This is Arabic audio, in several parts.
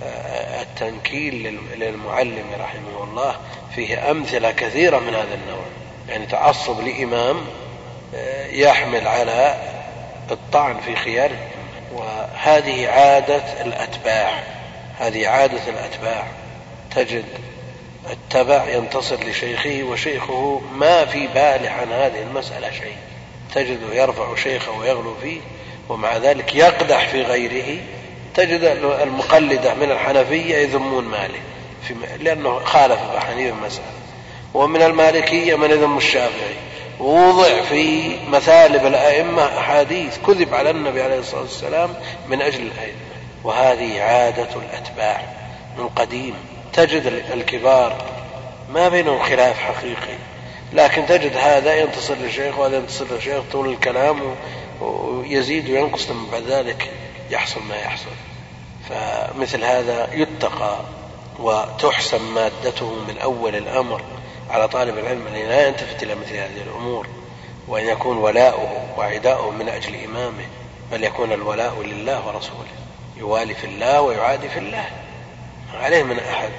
والتنكيل للمعلم رحمه الله فيه أمثلة كثيرة من هذا النوع. يعني تعصب لإمام آه، يحمل على الطعن في خيار وهذه عادة الأتباع. هذه عادة الأتباع. تجد التبع ينتصر لشيخه وشيخه ما في باله عن هذه المسألة شيء. تجده يرفع شيخه ويغلو فيه ومع ذلك يقدح في غيره تجد المقلدة من الحنفية يذمون مالك لأنه خالف أبا حنيفة مسألة ومن المالكية من يذم الشافعي. ووضع في مثالب الأئمة أحاديث كذب على النبي عليه الصلاة والسلام من أجل الأئمة. وهذه عادة الأتباع من قديم. تجد الكبار ما بينهم خلاف حقيقي. لكن تجد هذا ينتصر للشيخ وهذا ينتصر للشيخ طول الكلام ويزيد وينقص ثم بعد ذلك. يحصل ما يحصل. فمثل هذا يتقى وتحسن مادته من أول الأمر على طالب العلم أن لا يلتفت إلى مثل هذه الأمور وأن يكون ولاؤه وعداؤه من أجل إمامه بل يكون الولاء لله ورسوله يوالي في الله ويعادي في الله. عليه من أحد.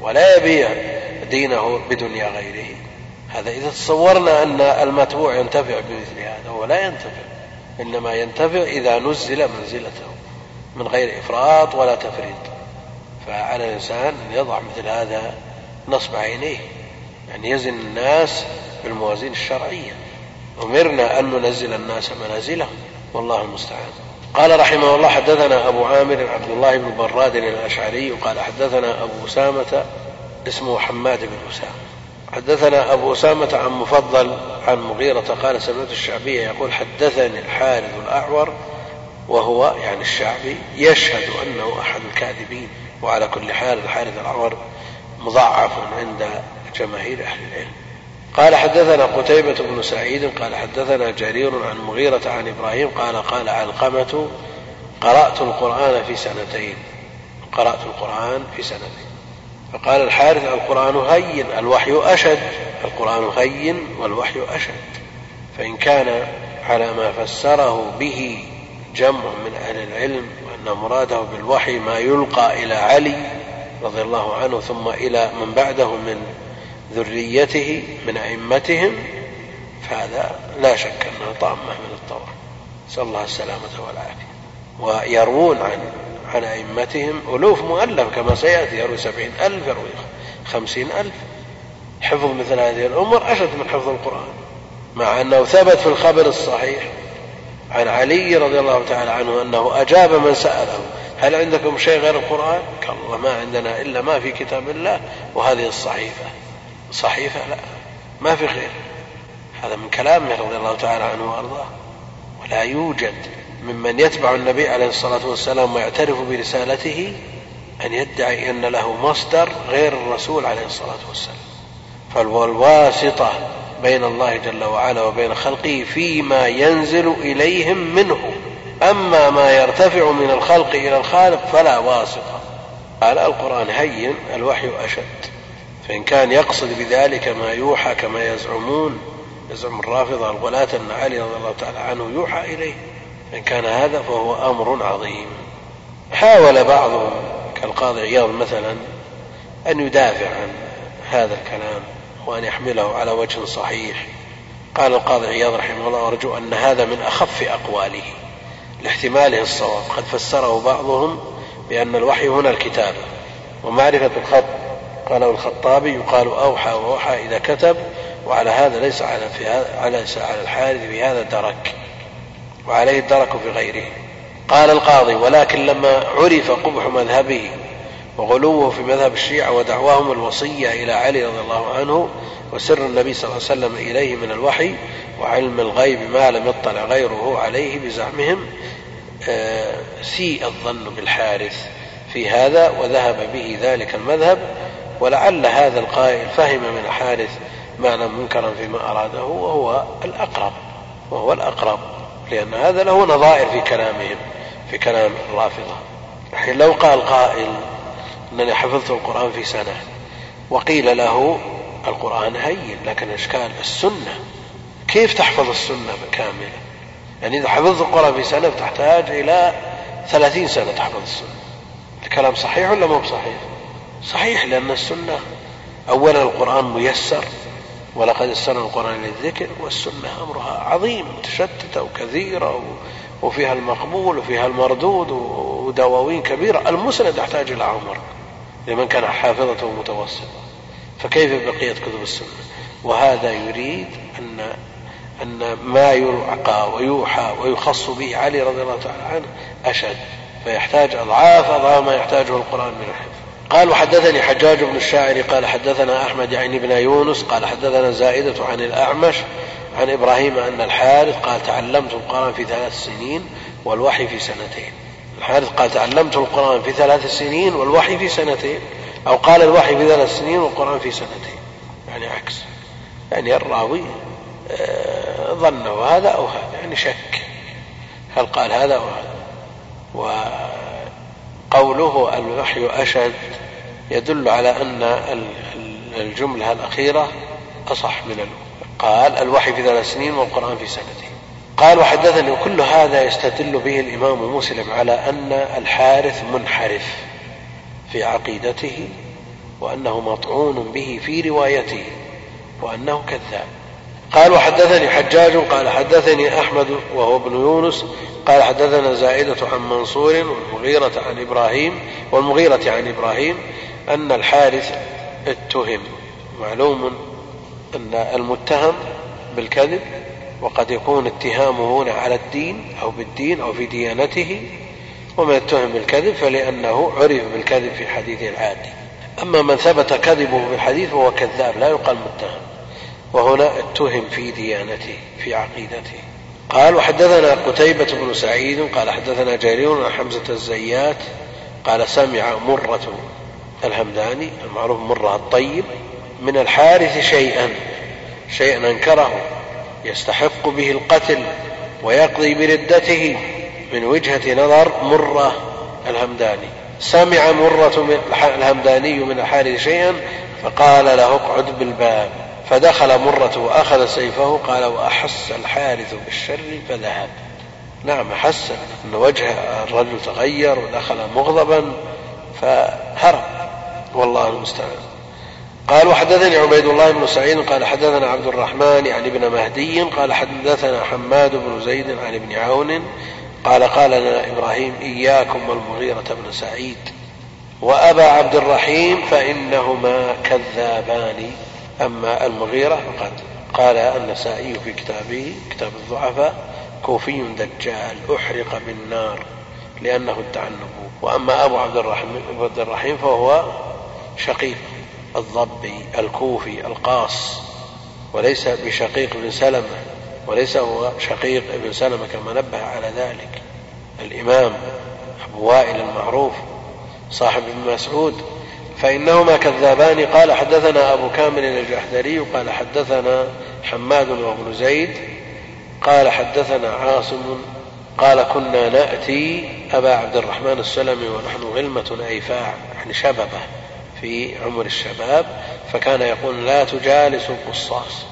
ولا يبيع دينه بدنيا غيره. هذا إذا تصورنا أن المتبوع ينتفع بمثل هذا هو لا ينتفع. إنما ينتفع إذا نزل منزلته من غير إفراط ولا تفريط. فعلى الإنسان أن يضع مثل هذا نصب عينيه. يعني يزن الناس بالموازين الشرعية. أمرنا أن ننزل الناس منازلهم. والله المستعان. قال رحمه الله حدثنا أبو عامر عبد الله بن براد الأشعري قال حدثنا أبو أسامة اسمه حماد بن أسامة. حدثنا أبو أسامة عن مفضل عن مغيرة قال سمعت الشعبية يقول حدثني الحارث الأعور وهو يعني الشعبي يشهد أنه أحد الكاذبين وعلى كل حال الحارث الأعور مضعف عند جماهير أهل العلم. قال حدثنا قتيبة بن سعيد قال حدثنا جرير عن مغيرة عن إبراهيم قال قال علقمة قرأت القرآن في سنتين. قرأت القرآن في سنتين. فقال الحارث القرآن هين الوحي أشد القرآن هين والوحي أشد. فإن كان على ما فسره به جمع من أهل العلم وأن مراده بالوحي ما يلقى إلى علي رضي الله عنه ثم إلى من بعده من ذريته من أئمتهم فهذا لا شك أنه طامة من الطور نسأل الله السلامة والعافية. ويروون عن عن أئمتهم ألوف مؤلف كما سيأتي يروي سبعين ألف يروي خمسين ألف. حفظ مثل هذه الأمور أشد من حفظ القرآن مع أنه ثبت في الخبر الصحيح عن علي رضي الله تعالى عنه أنه أجاب من سأله هل عندكم شيء غير القرآن؟ قال الله ما عندنا إلا ما في كتاب الله وهذه الصحيفة. صحيفة؟ لا ما في غير. هذا من كلامه رضي الله تعالى عنه وأرضاه. ولا يوجد ممن يتبع النبي عليه الصلاة والسلام ويعترف برسالته أن يدعي أن له مصدر غير الرسول عليه الصلاة والسلام. فالواسطة بين الله جل وعلا وبين خلقه فيما ينزل إليهم منه. أما ما يرتفع من الخلق إلى الخالق فلا واسطة. قال القرآن هين الوحي أشد. فإن كان يقصد بذلك ما يوحى كما يزعمون يزعم الرافضة الغلاة أن علي رضي الله تعالى عنه يوحى إليه. إن كان هذا فهو أمر عظيم. حاول بعضهم كالقاضي عياض مثلا أن يدافع عن هذا الكلام وأن يحمله على وجه صحيح. قال القاضي عياض رحمه الله أرجو أن هذا من أخف أقواله. لاحتماله الصواب. قد فسره بعضهم بأن الوحي هنا الكتابة ومعرفة الخط. قاله الخطابي يقال أوحى ووحى إذا كتب وعلى هذا ليس على في على الحارث في هذا درك وعليه الدرك في غيره. قال القاضي ولكن لما عرف قبح مذهبه وغلوه في مذهب الشيعة ودعواهم الوصية إلى علي رضي الله عنه وسر النبي صلى الله عليه وسلم إليه من الوحي وعلم الغيب ما لم يطلع غيره عليه بزعمهم آه، سيء الظن بالحارث في هذا وذهب به ذلك المذهب ولعل هذا القائل فهم من الحارث معنى منكرا فيما أراده وهو الأقرب وهو الأقرب. لأن هذا له نظائر في كلامهم في كلام الرافضة. الحين لو قال قائل أنني حفظت القرآن في سنة وقيل له القرآن هين لكن إشكال السنة. كيف تحفظ السنة كاملة؟ يعني إذا حفظت القرآن في سنة تحتاج إلى ثلاثين سنة تحفظ السنة. الكلام صحيح ولا مو بصحيح؟ صحيح لأن السنة أولا القرآن ميسر ولقد يسرنا القرآن للذكر والسنة أمرها عظيم متشتتة وكثيرة وفيها المقبول وفيها المردود ودواوين كبيرة. المسند يحتاج إلى عمر لمن كان حافظته متوسطة فكيف بقية كتب السنة؟ وهذا يريد أن أن ما يلقى ويوحى ويخص به علي رضي الله تعالى عنه أشد. فيحتاج أضعاف أضعاف ما يحتاجه القرآن من الحفظ. قال وحدثني حجاج بن الشاعر قال حدثنا أحمد يعني بن يونس قال حدثنا زائدة عن الأعمش عن إبراهيم أن الحارث قال تعلمت القرآن في ثلاث سنين والوحي في سنتين. الحارث قال تعلمت القرآن في ثلاث سنين والوحي في سنتين. أو قال الوحي في ثلاث سنين والقرآن في سنتين. يعني عكس. يعني الراوي آه، ظن وهذا أو هذا. يعني شك. هل قال هذا أو هذا؟ وقوله الوحي أشد يدل على أن الجملة الأخيرة أصح من الأولى قال الوحي في ثلاث سنين والقرآن في سنتين قال وحدثني وكل هذا يستدل به الإمام مسلم على أن الحارث منحرف في عقيدته وأنه مطعون به في روايته وأنه كذاب. قال وحدثني حجاج قال حدثني أحمد وهو ابن يونس قال حدثنا زائدة عن منصور والمغيرة عن إبراهيم والمغيرة عن إبراهيم أن الحارث اتهم. معلوم أن المتهم بالكذب وقد يكون اتهامه هنا على الدين أو بالدين أو في ديانته ومن اتهم بالكذب فلأنه عرف بالكذب في حديثه العادي. أما من ثبت كذبه في الحديث فهو كذاب لا يقال متهم. وهنا اتهم في ديانته في عقيدته. قال وحدثنا قتيبة بن سعيد قال حدثنا جرير عن حمزة الزيات قال سمع مرة الهمداني المعروف مرة الطيب من الحارث شيئا شيئا أنكره يستحق به القتل ويقضي بردته من وجهة نظر مرة الهمداني. سمع مرة الهمداني من الحارث شيئا فقال له اقعد بالباب. فدخل مرة وأخذ سيفه قال وأحس الحارث بالشر؟ فذهب. نعم أحس أن وجه الرجل تغير ودخل مغضبا فهرب. والله المستعان. قال وحدثني عبيد الله بن سعيد قال حدثنا عبد الرحمن يعني ابن مهدي قال حدثنا حماد بن زيد عن ابن عون قال قال لنا إبراهيم إياكم والمغيرة بن سعيد وأبا عبد الرحيم فإنهما كذابان. أما المغيرة فقد قال النسائي في كتابه كتاب الضعفاء كوفي دجال أحرق بالنار لأنه ادعى النبوة وأما أبو عبد الرحيم, عبد الرحيم فهو شقيق الضبي الكوفي القاص وليس بشقيق بن سلمة وليس هو شقيق ابن سلمة كما نبه على ذلك. الإمام أبو وائل المعروف صاحب ابن مسعود فإنهما كذابان. قال حدثنا أبو كامل الجحدري قال حدثنا حماد وابن زيد قال حدثنا عاصم قال كنا نأتي أبا عبد الرحمن السلمي ونحن غلمة أيفاع يعني شببة في عمر الشباب فكان يقول لا تجالسوا القصاص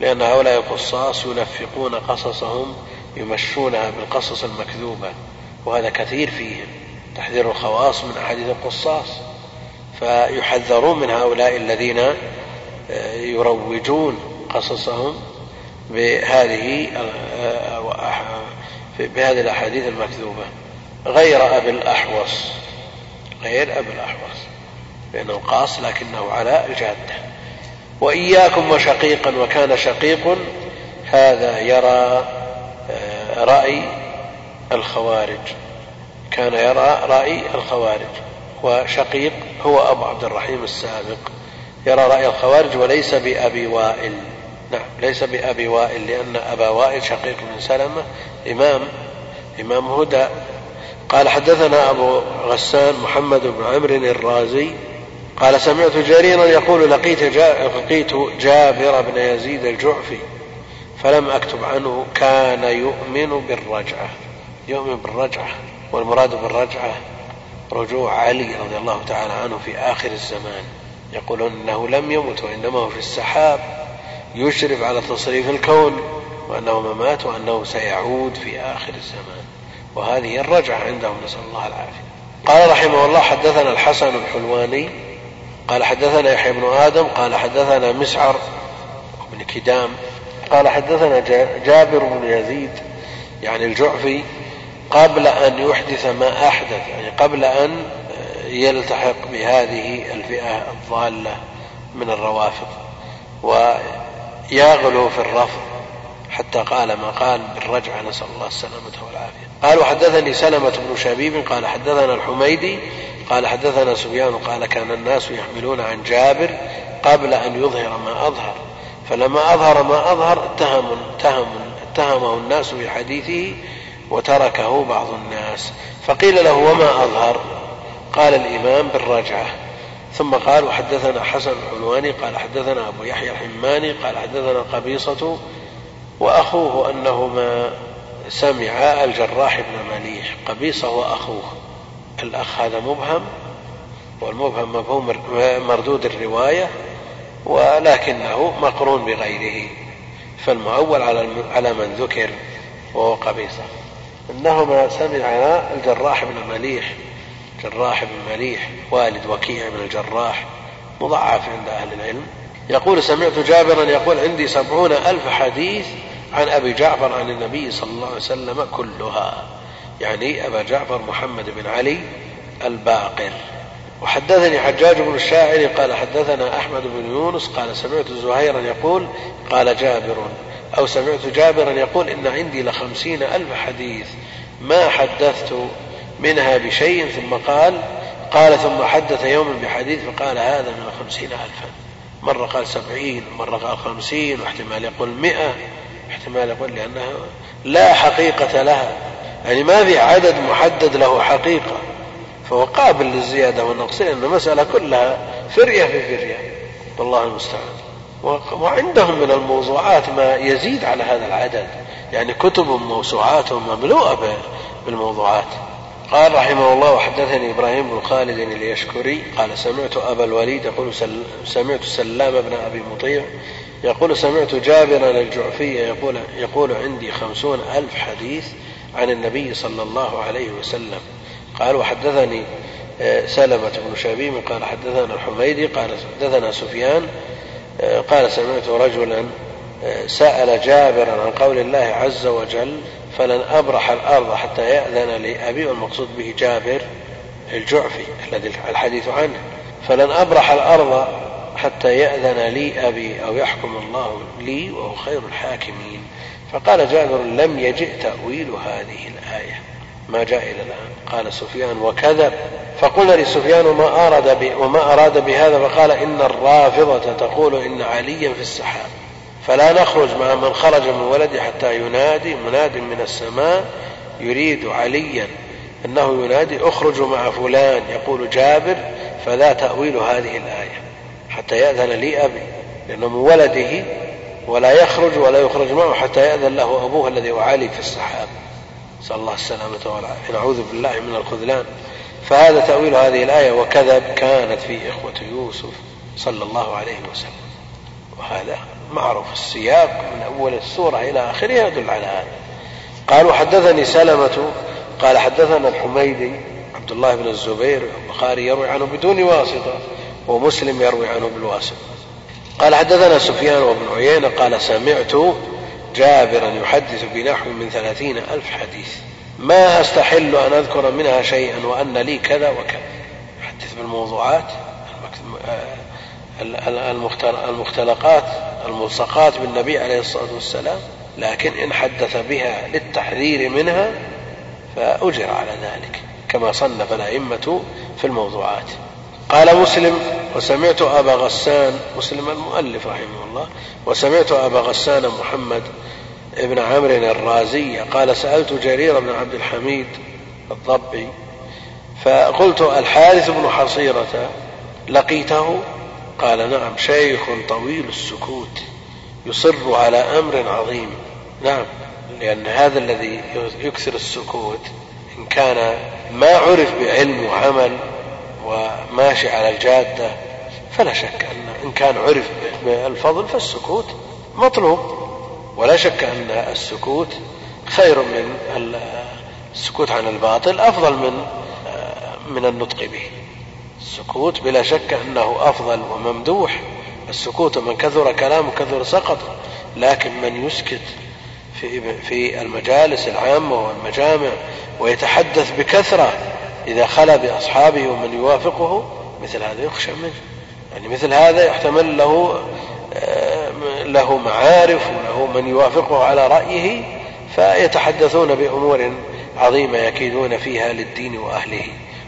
لأن هؤلاء القصاص ينفقون قصصهم يمشونها بالقصص المكذوبة وهذا كثير فيهم تحذير الخواص من أحاديث القصاص. فيحذرون من هؤلاء الذين آه، يروجون قصصهم بهذه آه، بهذه الأحاديث المكذوبة. غير أبي الأحوص غير أبي الأحوص لأنه قاص لكنه على الجادة. وإياكم وشقيقا وكان شقيق هذا يرى آه، رأي الخوارج. كان يرى رأي الخوارج. وشقيق هو أبو عبد الرحيم السابق. يرى رأي الخوارج وليس بأبي وائل. نعم ليس بأبي وائل لأن أبا وائل شقيق بن سلمة إمام إمام هدى. قال حدثنا أبو غسان محمد بن عمرو الرازي. قال سمعت جريرا يقول لقيت, لقيت جابر بن يزيد الجعفي فلم أكتب عنه كان يؤمن بالرجعة. يؤمن بالرجعة والمراد بالرجعة رجوع علي رضي الله تعالى عنه في آخر الزمان. يقولون أنه لم يمت وإنما هو في السحاب يشرف على تصريف الكون وأنه ممات وأنه سيعود في آخر الزمان. وهذه الرجعة عندهم نسأل الله العافية. قال رحمه الله حدثنا الحسن الحلواني قال حدثنا يحيى بن آدم قال حدثنا مسعر بن كدام قال حدثنا جابر بن يزيد يعني الجعفي قبل أن يحدث ما أحدث يعني قبل أن يلتحق بهذه الفئة الضالة من الروافض. ويغلو في الرفض حتى قال ما قال بالرجعة نسأل الله السلامة والعافية. قال وحدثني سلمة بن شبيب قال حدثنا الحميدي قال حدثنا سفيان قال كان الناس يحملون عن جابر قبل أن يظهر ما أظهر. فلما أظهر ما أظهر اتهم اتهم اتهمه الناس بحديثه وتركه بعض الناس. فقيل له وما أظهر؟ قال الإمام بالرجعة. ثم قال وحدثنا حسن الحلواني قال حدثنا أبو يحيى الحماني قال حدثنا قبيصة وأخوه أنهما سمع الجراح بن مليح قبيصة وأخوه. الأخ هذا مبهم والمبهم مفهوم مردود الرواية ولكنه مقرون بغيره. فالمؤول على من ذكر وهو قبيصة. إنهما سمع الجراح بن مليح جراح بن مليح والد وكيع بن الجراح مضاعف عند أهل العلم. يقول سمعت جابرا يقول عندي سبعون ألف حديث عن أبي جعفر عن النبي صلى الله عليه وسلم كلها. يعني أبا جعفر محمد بن علي الباقر. وحدثني حجاج بن الشاعر قال حدثنا أحمد بن يونس قال سمعت زهيرا يقول قال جابر. أو سمعت جابرا يقول إن عندي لخمسين ألف حديث ما حدثت منها بشيء ثم قال قال ثم حدث يوما بحديث فقال هذا من خمسين ألفا. مرة قال سبعين مرة قال خمسين واحتمال يقول مئة احتمال يقول لأنها لا حقيقة لها. يعني ما في عدد محدد له حقيقة. فهو قابل للزيادة والنقص لأن المسألة كلها فرية في فرية. والله المستعان. وعندهم من الموضوعات ما يزيد على هذا العدد. يعني كتب موسوعاتهم مملوءة بالموضوعات. قال رحمه الله وحدثني إبراهيم بن خالد اليشكري قال سمعت أبا الوليد يقول سمعت سلام بن أبي مطيع يقول سمعت جابرا الجعفي يقول يقول عندي خمسون ألف حديث عن النبي صلى الله عليه وسلم قال وحدثني آه، سلمة بن شبيب قال حدثنا الحميدي قال حدثنا سفيان قال سمعت رجلا آه، سأل جابرا عن قول الله عز وجل فلن أبرح الأرض حتى يأذن لي أبي والمقصود به جابر الجعفي الذي الحديث عنه. فلن أبرح الأرض حتى يأذن لي أبي أو يحكم الله لي وهو خير الحاكمين. فقال جابر لم يجئ تأويل هذه الآية. ما جاء إلى الآن. قال سفيان وكذب. فقلنا لسفيان وما أراد وما أراد بهذا؟ فقال إن الرافضة تقول إن عليا في السحاب. فلا نخرج مع من خرج من ولده حتى ينادي مناد من السماء يريد عليا أنه ينادي اخرجوا مع فلان. يقول جابر فذا تأويل هذه الآية حتى يأذن لي أبي لأنه من ولده ولا يخرج ولا يخرج معه حتى يأذن له أبوه الذي هو علي في السحاب. نسأل الله السلامة والعافية. نعوذ بالله من الخذلان. فهذا تأويل هذه الآية وكذب كانت في إخوة يوسف صلى الله عليه وسلم. وهذا معروف السياق من أول السورة إلى آخرها يدل على هذا. قال وحدثني سلمة قال حدثنا الحميدي عبد الله بن الزبير البخاري يروي عنه بدون واسطة ومسلم يروي عنه بالواسطة. قال حدثنا سفيان وابن عيينة قال سمعت جابرا يحدث بنحو من ثلاثين ألف حديث. ما أستحل أن أذكر منها شيئا وأن لي كذا وكذا. يحدث بالموضوعات المختلقات الملصقات بالنبي عليه الصلاة والسلام لكن إن حدث بها للتحذير منها فأجر على ذلك كما صنف الأئمة في الموضوعات. قال مسلم وسمعت أبا غسان مسلم المؤلف رحمه الله وسمعت أبا غسان محمد ابن عمرو الرازي قال سألت جرير بن عبد الحميد الضبي فقلت الحارث بن حصيرة لقيته؟ قال نعم شيخ طويل السكوت يصر على أمر عظيم. نعم لأن هذا الذي يكثر السكوت إن كان ما عرف بعلم وعمل وماشي على الجادة فلا شك أن إن كان عرف بالفضل فالسكوت مطلوب. ولا شك أن السكوت خير من السكوت عن الباطل أفضل من من النطق به. السكوت بلا شك أنه أفضل وممدوح. السكوت من كثر كلامه كثر سقط. لكن من يسكت في في المجالس العامة والمجامع ويتحدث بكثرة إذا خلا بأصحابه ومن يوافقه مثل هذا يخشى منه. يعني مثل هذا يحتمل له آه، له معارف وله من يوافقه على رأيه فيتحدثون بأمور عظيمة يكيدون فيها للدين وأهله.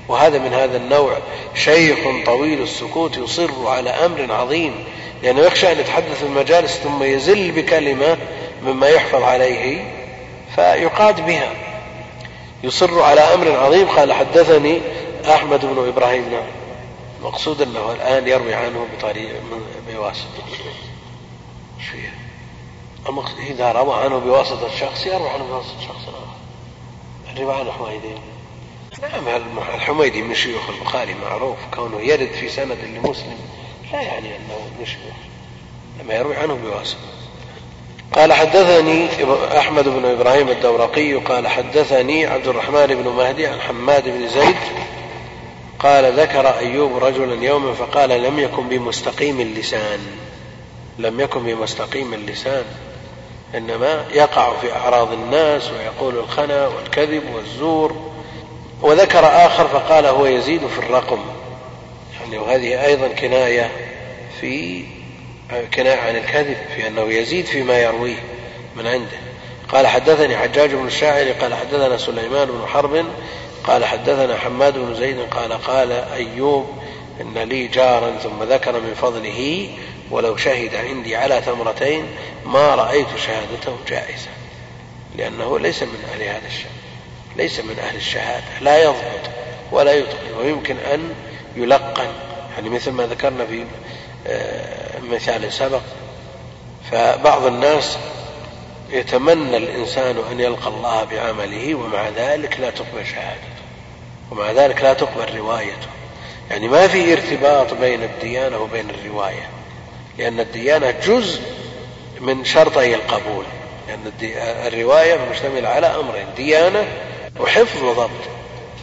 وهذا من هذا النوع. شيخ طويل السكوت يصر على أمر عظيم. لأنه يخشى أن يتحدث المجالس ثم يزل بكلمة مما يحفظ عليه فيقاد بها. يصر على أمر عظيم. قال حدثني أحمد بن إبراهيم. نعم. المقصود أنه الآن يروي عنه بطريق بواسطة. شيء إذا روى عنه بواسطة شخص يروي عنه بواسطة شخص آخر. الرواية عن الحميدي. نعم الحميدي من شيوخ البخاري معروف. كونه يرد في سند لمسلم لا يعني أنه من شيوخ لما يروي عنه بواسطة. قال حدثني أحمد بن إبراهيم الدورقي قال حدثني عبد الرحمن بن مهدي عن حماد بن زيد قال ذكر أيوب رجلا يوما فقال لم يكن بمستقيم اللسان. لم يكن بمستقيم اللسان. إنما يقع في أعراض الناس ويقول الخنا والكذب والزور. وذكر آخر فقال هو يزيد في الرقم. يعني وهذه أيضا كناية في كناية عن الكذب في أنه يزيد فيما يرويه من عنده. قال حدثني حجاج بن الشاعر قال حدثنا سليمان بن حرب قال حدثنا حماد بن زيد قال قال أيوب إن لي جارا ثم ذكر من فضله ولو شهد عندي على ثمرتين ما رأيت شهادته جائزة لأنه ليس من أهل هذا الشأن ليس من أهل الشهادة لا يضبط ولا يتقن ويمكن أن يلقن يعني مثل ما ذكرنا في مثال سبق. فبعض الناس يتمنى الإنسان أن يلقى الله بعمله ومع ذلك لا تقبل شهادته ومع ذلك لا تقبل روايته. يعني ما في ارتباط بين الديانة وبين الرواية لأن الديانة جزء من شرطي القبول. لأن الرواية مشتملة على أمرين ديانة وحفظ وضبط.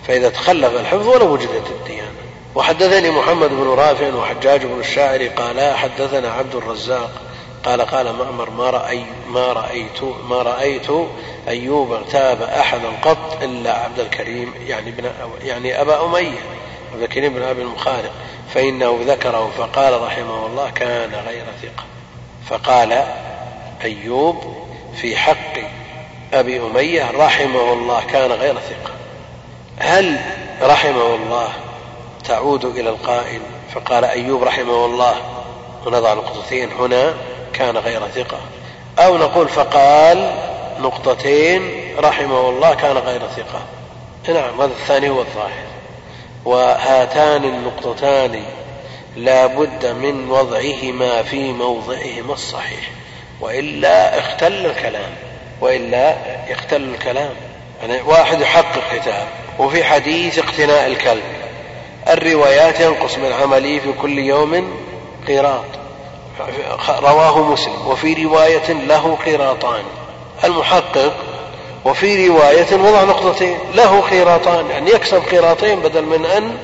فإذا تخلف الحفظ ولا وجدت الديانة. وحدثني محمد بن رافع وحجاج بن الشاعر قالا حدثنا عبد الرزاق قال قال معمر ما رأي ما رأيت ما رأيت أيوب اغتاب أحدا قط إلا عبد الكريم يعني ابن يعني أبا أمية عبد الكريم بن أبي المخارق فإنه ذكره فقال رحمه الله كان غير ثقة. فقال أيوب في حق أبي أمية رحمه الله كان غير ثقة. هل رحمه الله تعود إلى القائل فقال أيوب رحمه الله ونضع نقطتين هنا كان غير ثقة. أو نقول فقال نقطتين رحمه الله كان غير ثقة. نعم هذا الثاني هو الظاهر. وهاتان النقطتان لا بد من وضعهما في موضعهما الصحيح. وإلا اختل الكلام. وإلا يختل الكلام. يعني واحد يحقق كتاب وفي حديث اقتناء الكلب. الروايات ينقص من عمله في كل يوم قيراط رواه مسلم. وفي رواية له قيراطان المحقق وفي رواية وضع نقطتين له قيراطان يعني يكسب قيراطين بدل من أن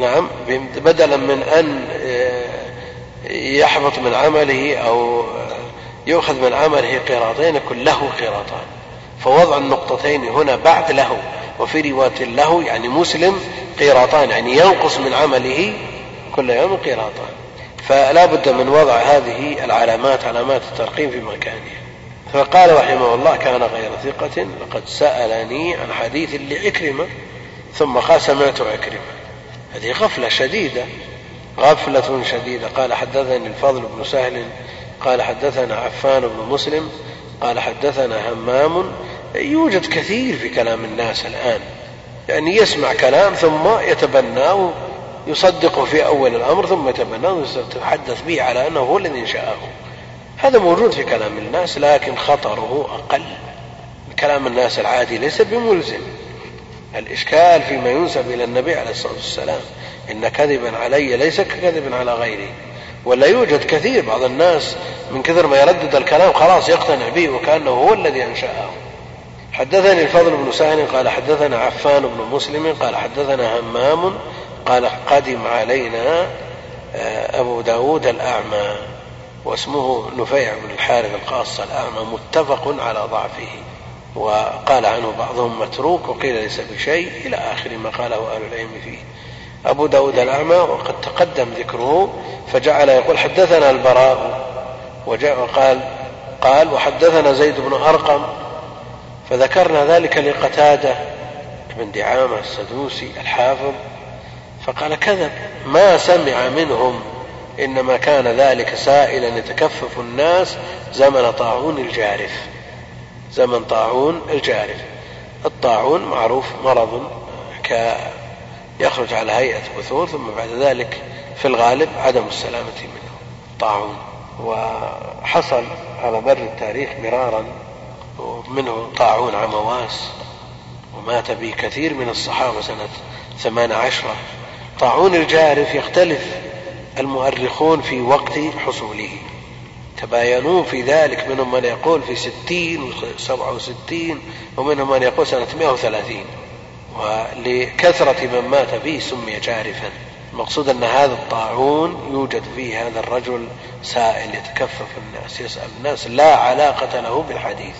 نعم بدلا من أن آه، يحبط من عمله أو يؤخذ من عمله قيراطين يكون له قيراطان فوضع النقطتين هنا بعد له. وفي رواية له يعني مسلم قيراطان يعني ينقص من عمله كل يوم قيراطان. فلا بد من وضع هذه العلامات علامات الترقيم في مكانها. فقال رحمه الله كان غير ثقة لقد سألني عن حديث لعكرمة ثم قال سمعت عكرمة هذه غفلة شديدة غفلة شديدة. قال حدثني الفضل بن سهل قال حدثنا عفان بن مسلم قال حدثنا همام يوجد كثير في كلام الناس الآن. يعني يسمع كلام ثم يتبناه يصدقه في أول الأمر ثم يتبناه ويتحدث به على أنه هو الذي إنشأه. هذا موجود في كلام الناس لكن خطره أقل. كلام الناس العادي ليس بملزم. الإشكال فيما ينسب إلى النبي عليه الصلاة والسلام إن كذبا علي ليس ككذب على غيري. ولا يوجد كثير بعض الناس من كثر ما يردد الكلام خلاص يقتنع به وكأنه هو الذي أنشأه. حدثني الفضل بن سهل قال حدثنا عفان بن مسلم قال حدثنا همام قال قدم علينا آه، أبو داود الأعمى واسمه نفيع بن الحارث القاص الأعمى متفق على ضعفه وقال عنه بعضهم متروك وقيل ليس بشيء إلى آخر ما قاله أهل العلم فيه. أبو داود الأعمى وقد تقدم ذكره فجعل يقول حدثنا البراء وقال قال وحدثنا زيد بن أرقم فذكرنا ذلك لقتادة بن دعامة السدوسي الحافظ فقال كذب. ما سمع منهم إنما كان ذلك سائلا يتكفف الناس زمن طاعون الجارف. زمن طاعون الجارف. الطاعون معروف مرض ك يخرج على هيئة بثور ثم بعد ذلك في الغالب عدم السلامة منه. طاعون. وحصل على مر التاريخ مرارا ومنه طاعون عمواس ومات به كثير من الصحابة سنة ثمان عشرة. طاعون الجارف يختلف المؤرخون في وقت حصوله. تباينون في ذلك منهم من يقول في ستين وسبعة وستين ومنهم من يقول سنة مئة وثلاثين. ولكثرة من مات فيه سمي جارفا. المقصود أن هذا الطاعون يوجد فيه هذا الرجل سائل يتكفف الناس يسأل الناس لا علاقة له بالحديث.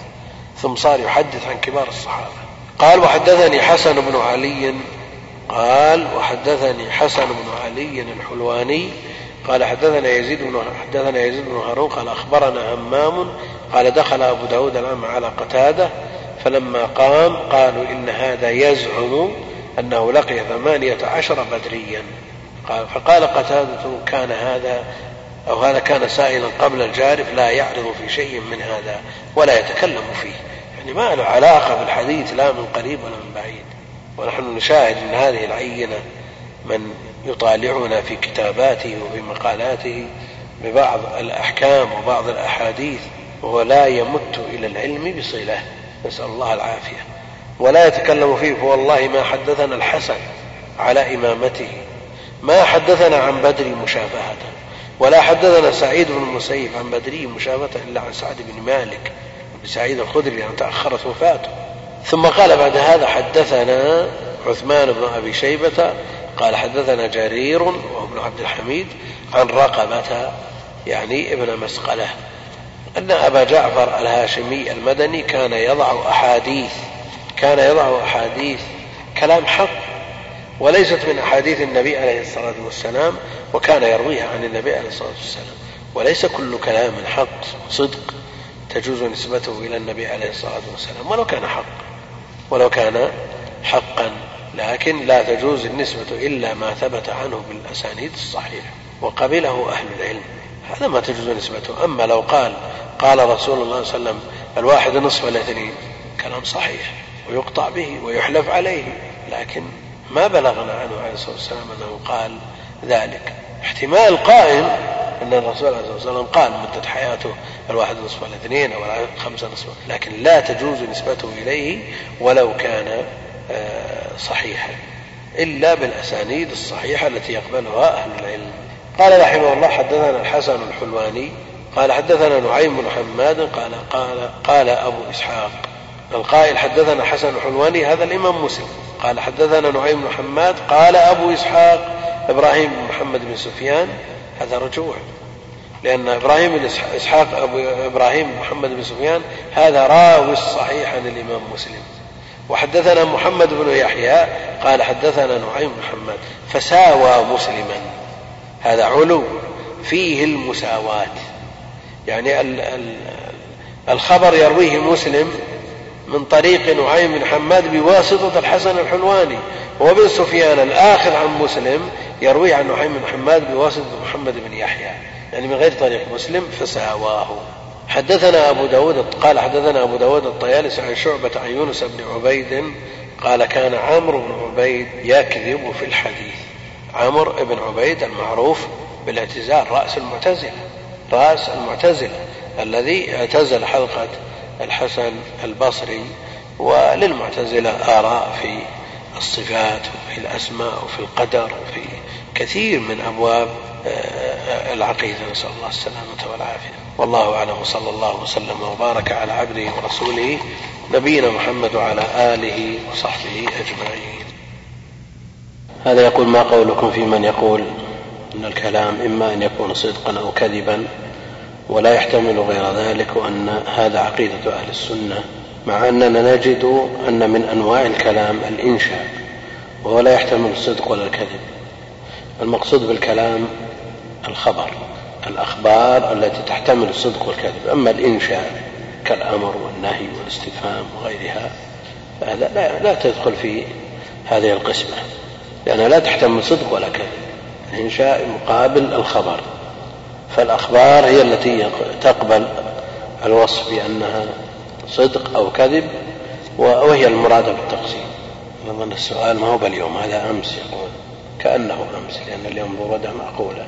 ثم صار يحدث عن كبار الصحابة. قال وحدثني حسن بن علي. قال وحدثني حسن بن علي الحلواني. قال حدثنا يزيد بن حدثنا يزيد بن هارون. قال أخبرنا همام قال دخل أبو داود العام على قتادة. فلما قام قالوا إن هذا يزعم أنه لقي ثمانية عشر بدريا. قال فقال قتادة كان هذا أو هذا كان سائلا قبل الجارف لا يعرض في شيء من هذا ولا يتكلم فيه. يعني ما له علاقة بالحديث لا من قريب ولا من بعيد. ونحن نشاهد إن هذه العينة من يطالعنا في كتاباته وفي مقالاته ببعض الأحكام وبعض الأحاديث وهو لا يمت إلى العلم بصلة. نسأل الله العافية. ولا يتكلم فيه فوالله ما حدثنا الحسن على إمامته. ما حدثنا عن بدر مشافهة ولا حدثنا سعيد بن المسيب عن بدري مشافهة إلا عن سعد بن مالك. بسعيد الخدري لأن تأخرت وفاته. ثم قال بعد هذا حدثنا عثمان بن أبي شيبة قال حدثنا جرير وهو ابن عبد الحميد عن رقبة يعني ابن مسقلة أن أبا جعفر الهاشمي المدني كان يضع أحاديث كان يضع أحاديث كلام حق وليست من أحاديث النبي عليه الصلاة والسلام وكان يرويها عن النبي عليه الصلاة والسلام وليس كل كلام حق صدق. تجوز نسبته إلى النبي عليه الصلاة والسلام ولو كان حق ولو كان حقا لكن لا تجوز النسبة إلا ما ثبت عنه بالأسانيد الصحيحة وقبله أهل العلم. هذا ما تجوز نسبته. أما لو قال قال رسول الله صلى الله عليه وسلم الواحد نصف الاثنين كلام صحيح ويقطع به ويحلف عليه. لكن ما بلغنا عنه عليه الصلاة والسلام أنه قال ذلك. احتمال قائم أن الرسول عليه الصلاة والسلام قال مدة حياته الواحد نصف الاثنين أو خمسة نصف لكن لا تجوز نسبته إليه ولو كان آه، صحيحا. إلا بالأسانيد الصحيحة التي يقبلها أهل العلم. قال رحمه الله حدثنا الحسن الحلواني قال حدثنا نعيم بن حماد قال قال قال أبو إسحاق القائل حدثنا حسن الحلواني هذا الإمام مسلم. قال حدثنا نعيم بن حماد قال أبو إسحاق إبراهيم بن محمد بن سفيان هذا رجوع. لأن إبراهيم إسحاق أبو إبراهيم محمد بن سفيان هذا راوي الصحيح عن الإمام مسلم. وحدثنا محمد بن يحيى قال حدثنا نعيم بن محمد فساوى مسلما. هذا علو فيه المساواة. يعني الخبر يرويه مسلم من طريق نعيم بن حماد بواسطة الحسن الحلواني وابن سفيان الآخر عن مسلم يروي عن نعيم بن حماد بواسطة محمد بن يحيى. يعني من غير طريق مسلم فساواه. حدثنا أبو داود قال حدثنا أبو داود الطيالس عن شعبة عن يونس بن عبيد قال كان عمرو بن عبيد يكذب في الحديث. عمرو بن عبيد المعروف بالاعتزال رأس المعتزلة رأس المعتزلة الذي اعتزل حلقة الحسن البصري وللمعتزلة آراء في الصفات وفي الأسماء وفي القدر وفي كثير من أبواب آه، العقيدة. نسأل الله السلامة والعافية. والله أعلم. وصلى الله وسلم وبارك على عبده ورسوله نبينا محمد وعلى آله وصحبه أجمعين. هذا يقول ما قولكم في من يقول أن الكلام إما أن يكون صدقا أو كذبا ولا يحتمل غير ذلك وأن هذا عقيدة أهل السنة مع أننا نجد أن من أنواع الكلام الإنشاء وهو لا يحتمل الصدق ولا الكذب. المقصود بالكلام الخبر الأخبار التي تحتمل الصدق والكذب. أما الإنشاء كالأمر والنهي والاستفهام وغيرها فهذا لا, لا تدخل في هذه القسمة لأنها لا تحتمل صدق ولا كذب. الإنشاء مقابل الخبر. فالأخبار هي التي تقبل الوصف بأنها صدق أو كذب وهي المرادة بالتقسيم. أظن السؤال ما هو باليوم هذا أمس يقول. كأنه أمس لأن اليوم برودة معقولة.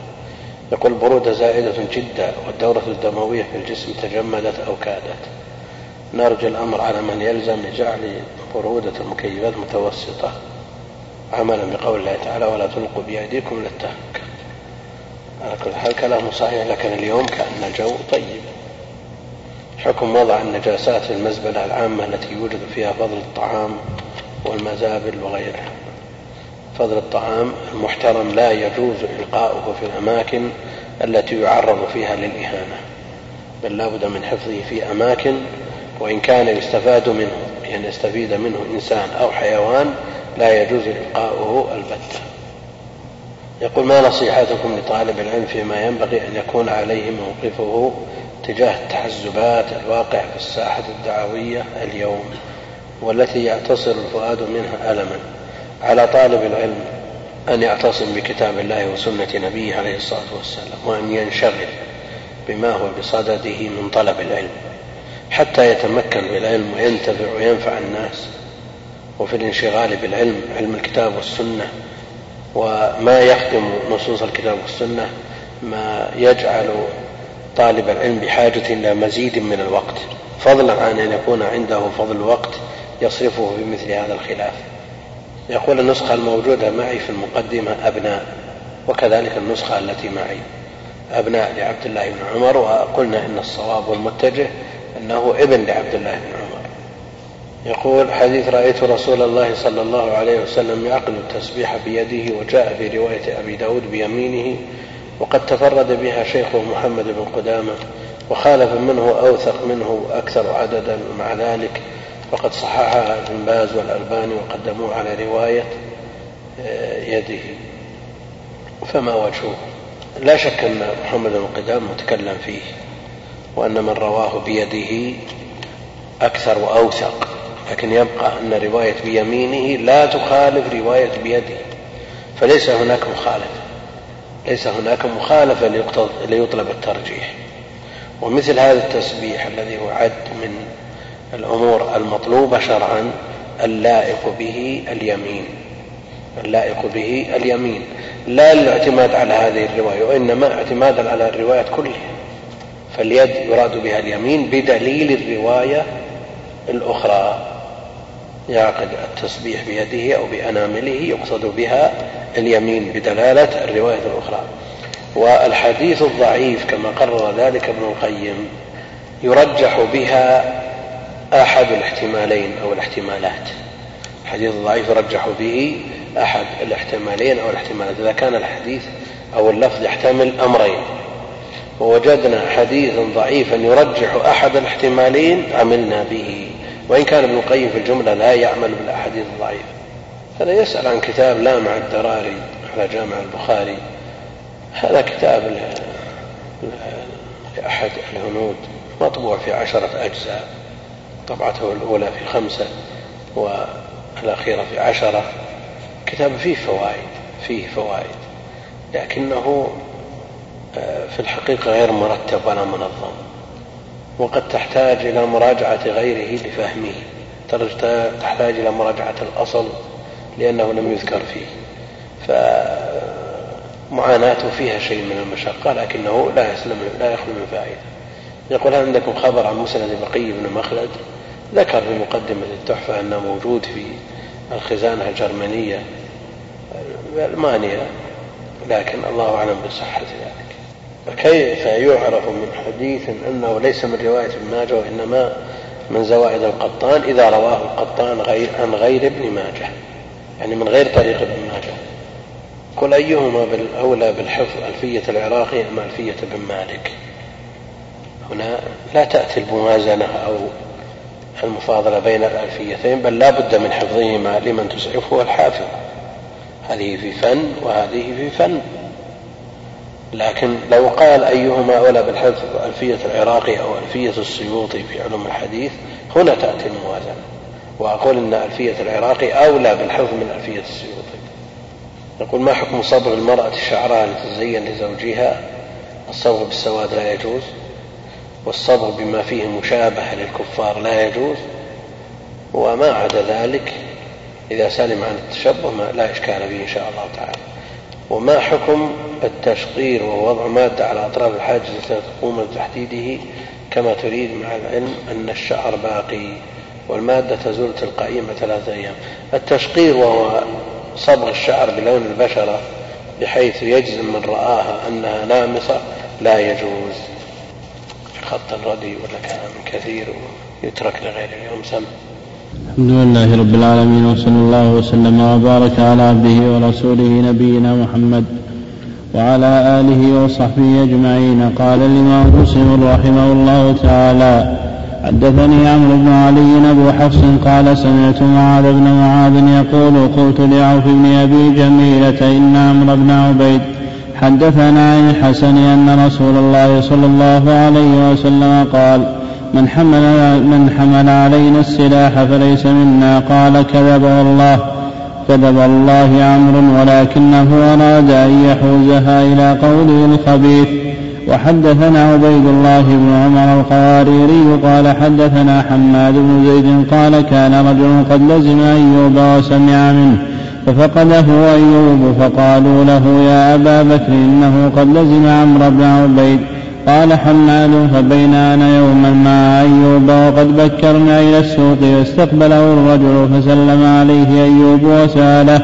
يقول برودة زائدة جدا والدورة الدموية في الجسم تجمدت أو كادت. نرجو الأمر على من يلزم لجعل برودة المكيفات متوسطة. عملا بقول الله تعالى ولا تلقوا بأيديكم للتهلكة على كل حال كلامه صحيح لكن اليوم كأن الجو طيب؟ حكم وضع النجاسات في المزبلة العامة التي يوجد فيها فضل الطعام والمزابل وغيرها. فضل الطعام المحترم لا يجوز إلقاؤه في الأماكن التي يعرض فيها للإهانة بل لا بد من حفظه في أماكن وإن كان يستفاد منه يعني يستفيد منه إنسان أو حيوان لا يجوز إلقاؤه البتة يقول ما نصيحتكم لطالب العلم فيما ينبغي أن يكون عليه موقفه تجاه التحزبات الواقعة في الساحة الدعوية اليوم والتي يعتصر الفؤاد منها ألما على طالب العلم أن يعتصم بكتاب الله وسنة نبيه عليه الصلاة والسلام وأن ينشغل بما هو بصدده من طلب العلم حتى يتمكن بالعلم وينتفع وينفع الناس وفي الانشغال بالعلم علم الكتاب والسنة وما يخدم نصوص الكتاب والسنة ما يجعل طالب العلم بحاجة إلى مزيد من الوقت. فضلا عن أن يكون عنده فضل الوقت يصرفه في مثل هذا الخلاف. يقول النسخة الموجودة معي في المقدمة أبناء وكذلك النسخة التي معي أبناء لعبد الله بن عمر وقلنا إن الصواب والمتجه أنه ابن لعبد الله بن عمر يقول حديث رأيت رسول الله صلى الله عليه وسلم يعقد التسبيح بيده وجاء في رواية أبي داود بيمينه وقد تفرد بها شيخه محمد بن قدامة وخالف منه أوثق منه أكثر عددا مع ذلك وقد صححها ابن باز والألباني وقدموه على رواية آه، يده. فما وجهه؟ لا شك أن محمد بن قدام متكلم فيه وأن من رواه بيده أكثر وأوثق. لكن يبقى أن رواية بيمينه لا تخالف رواية بيده فليس هناك مخالفة ليس هناك مخالفة ليطلب الترجيح. ومثل هذا التسبيح الذي هو عد من الأمور المطلوبة شرعا اللائق به اليمين اللائق به اليمين. لا الاعتماد على هذه الرواية وإنما اعتمادا على الروايات كلها. فاليد يراد بها اليمين بدليل الرواية الأخرى. يعقد التسبيح بيده أو بأنامله يقصد بها اليمين بدلالة الرواية الأخرى. والحديث الضعيف كما قرر ذلك ابن القيم يرجح بها أحد الاحتمالين أو الاحتمالات. الحديث الضعيف يرجح به أحد الاحتمالين أو الاحتمالات. إذا كان الحديث أو اللفظ يحتمل أمرين ووجدنا حديثا ضعيفا يرجح أحد الاحتمالين عملنا به. وإن كان ابن القيم في الجملة لا يعمل بالأحاديث الضعيفة. هذا يسأل عن كتاب لامع الدراري على جامع البخاري. هذا كتاب لأحد الهنود مطبوع في عشرة أجزاء طبعته الأولى في خمسة والأخيرة في عشرة. كتاب فيه فوائد فيه فوائد لكنه آه، في الحقيقة غير مرتب ولا منظم. وقد تحتاج إلى مراجعة غيره لفهمه تحتاج إلى مراجعة الأصل لأنه لم يذكر فيه. فمعاناته فيها شيء من المشقة لكنه لا يسلم لا يخلو من فائدة. يقول هل عندكم خبر عن مسند بقي بن مخلد؟ ذكر في مقدمة التحفة أنه موجود في الخزانة الجرمانية ألمانيا لكن الله أعلم بصحة ذلك. كيف يعرف من حديث أنه ليس من رواية ابن ماجه وإنما من زوائد القطان إذا رواه القطان غير عن غير ابن ماجه؟ يعني من غير طريق ابن ماجه. قل أيهما أولى بالحفظ ألفية العراقي أم ألفية ابن مالك؟ هنا لا تأتي الموازنة أو المفاضلة بين الألفيتين بل لا بد من حفظهما لمن تسعفه الحافظ. هذه في فن وهذه في فن. لكن لو قال أيهما أولى بالحفظ ألفية العراقي أو ألفية السيوطي في علوم الحديث هنا تأتي الموازنة. وأقول أن ألفية العراقي أولى بالحفظ من ألفية السيوطي. يقول ما حكم صبغ المرأة شعرها لتزين لزوجها؟ الصبغ بالسواد لا يجوز. والصبغ بما فيه مشابهة للكفار لا يجوز. وما عدا ذلك إذا سلم عن التشبه ما لا إشكال به إن شاء الله تعالى. وما حكم التشقير وهو وضع مادة على أطراف الحاجز التي تقوم بتحديده كما تريد مع العلم أن الشعر باقي والمادة تزول تلقائيا ثلاثة أيام؟ التشقير وهو صبغ الشعر بلون البشرة بحيث يجزم من رآها أنها نامصة لا يجوز. خط الردي ولا كلام كثير ويترك لغير اليوم. سم. الحمد لله رب العالمين وصلى الله وسلم وبارك على عبده ورسوله نبينا محمد وعلى آله وصحبه أجمعين. قال الإمام مسلم رحمه الله تعالى حدثني عمرو بن علي أبو حفص قال سمعت معاذ بن معاذ يقول قلت لعوف بن أبي جميلة إن عمرو بن عبيد حدثنا عن الحسن أن رسول الله صلى الله عليه وسلم قال من حمل من حمل علينا السلاح فليس منا. قال كذب والله كذب الله عمرو ولكنه أراد أن يحوزها إلى قوله الخبيث. وحدثنا عبيد الله بن عمر القواريري قال حدثنا حماد بن زيد قال كان رجل قد لزم أيوب وسمع منه ففقده أيوب فقالوا له يا أبا بكر إنه قد لزم عمرو بن عبيد. قال حماد فبين أنا يوما مع أيوب وقد بكرنا إلى السوق واستقبله الرجل فسلم عليه أيوب وسأله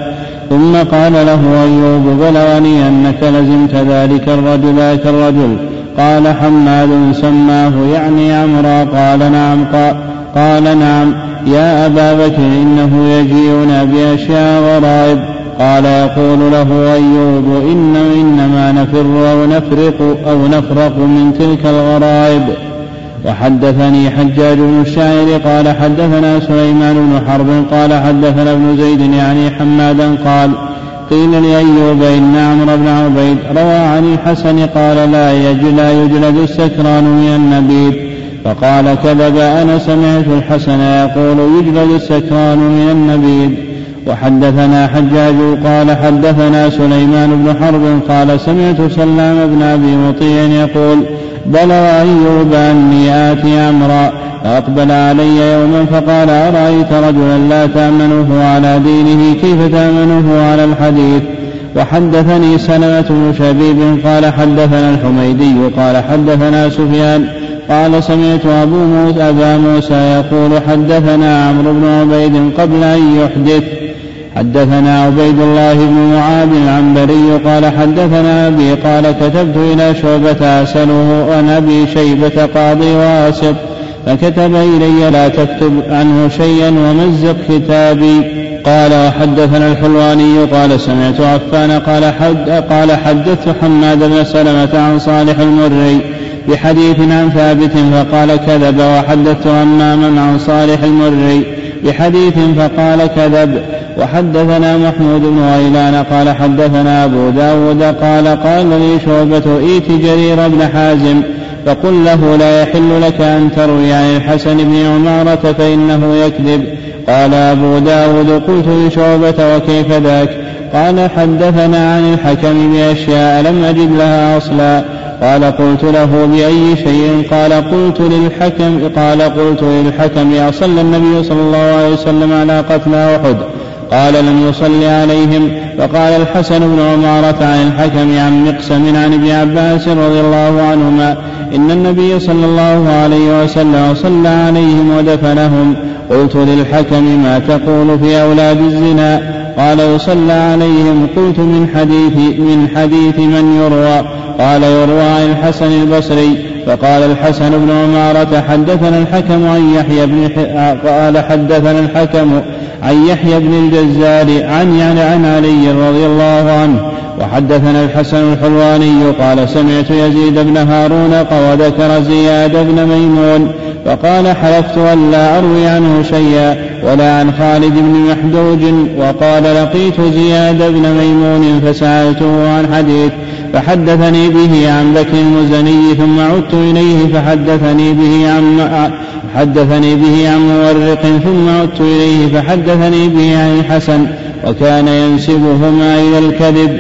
ثم قال له أيوب بلغني أنك لزمت ذلك الرجل ذاك الرجل قال حماد سماه يعني عمرا قال نعم قال, قال نعم يا أبا بكر إنه يجيئنا بأشياء غرائب. قال يقول له أيوب إن إنما نفر أو نفرق أو نفرق من تلك الغرائب. وحدثني حجاج بن الشاعر قال حدثنا سليمان بن حرب قال حدثنا ابن زيد يعني حمادا قال قيل لأيوب إن عمرو بن عبيد روى عن الحسن قال لا لا يجلد السكران من النبيذ. فقال كذب أنا سمعت الحسن يقول يجلد السكران من النبيذ. وحدثنا حجاج قال حدثنا سليمان بن حرب قال سمعت سلام بن أبي مطيع يقول بلغ أيوب أني آتي أمرا فأقبل علي يوما فقال أرأيت رجلا لا تأمنه على دينه كيف تأمنه على الحديث؟ وحدثني سلمة بن شبيب قال حدثنا الحميدي قال حدثنا سفيان قال سمعت أبو موسى أبا موسى يقول حدثنا عمرو بن عبيد قبل أن يحدث. حدثنا عبيد الله بن معاذ العنبري قال حدثنا أبي قال كتبت إلى شعبة أسأله عن أبي شيبة قاضي واسط فكتب إلي لا تكتب عنه شيئا ومزق كتابي. قال وحدثنا الحلواني قال سمعت عفان قال حد قال حدثت حماد بن سلمة عن صالح المري بحديث عن ثابت فقال كذب وحدثت هماما عن صالح المري بحديث فقال كذب. وحدثنا محمود بن غيلان قال حدثنا أبو داود قال قال لي شعبة ائت جرير بن حازم فقل له لا يحل لك أن تروي عن الحسن بن عمارة فإنه يكذب. قال أبو داود قلت لشعبة وكيف ذاك؟ قال حدثنا عن الحكم بأشياء لم أجد لها أصلا. قال قلت له بأي شيء؟ قال قلت للحكم قال قلت للحكم أصلى النبي صلى الله عليه وسلم على قتلى أحد. قال لم يصل عليهم. فقال الحسن بن عمارة عن الحكم عن مقسم عن ابن عباس رضي الله عنهما إن النبي صلى الله عليه وسلم صلى عليهم ودفنهم. قلت للحكم ما تقول في أولاد الزنا؟ قال يصلى عليهم. قلت من حديث من حديث من يروى. قال يروى عن الحسن البصري. فقال الحسن بن عمارة حدثنا الحكم عن يحيى بن قال حدثنا الحكم عن يحيى بن الجزار عن يعني عن علي رضي الله عنه وحدثنا الحسن الحلواني قال سمعت يزيد بن هارون وذكر زياد بن ميمون فقال حلفت أن لا أروي عنه شيئا ولا عن خالد بن محدوج وقال لقيت زياد بن ميمون فسألته عن حديث فحدثني به عن بكر المزني ثم عدت إليه فحدثني به عن حدثني به عن مورق ثم عدت إليه فحدثني به عن الحسن وكان ينسبهما إلى الكذب.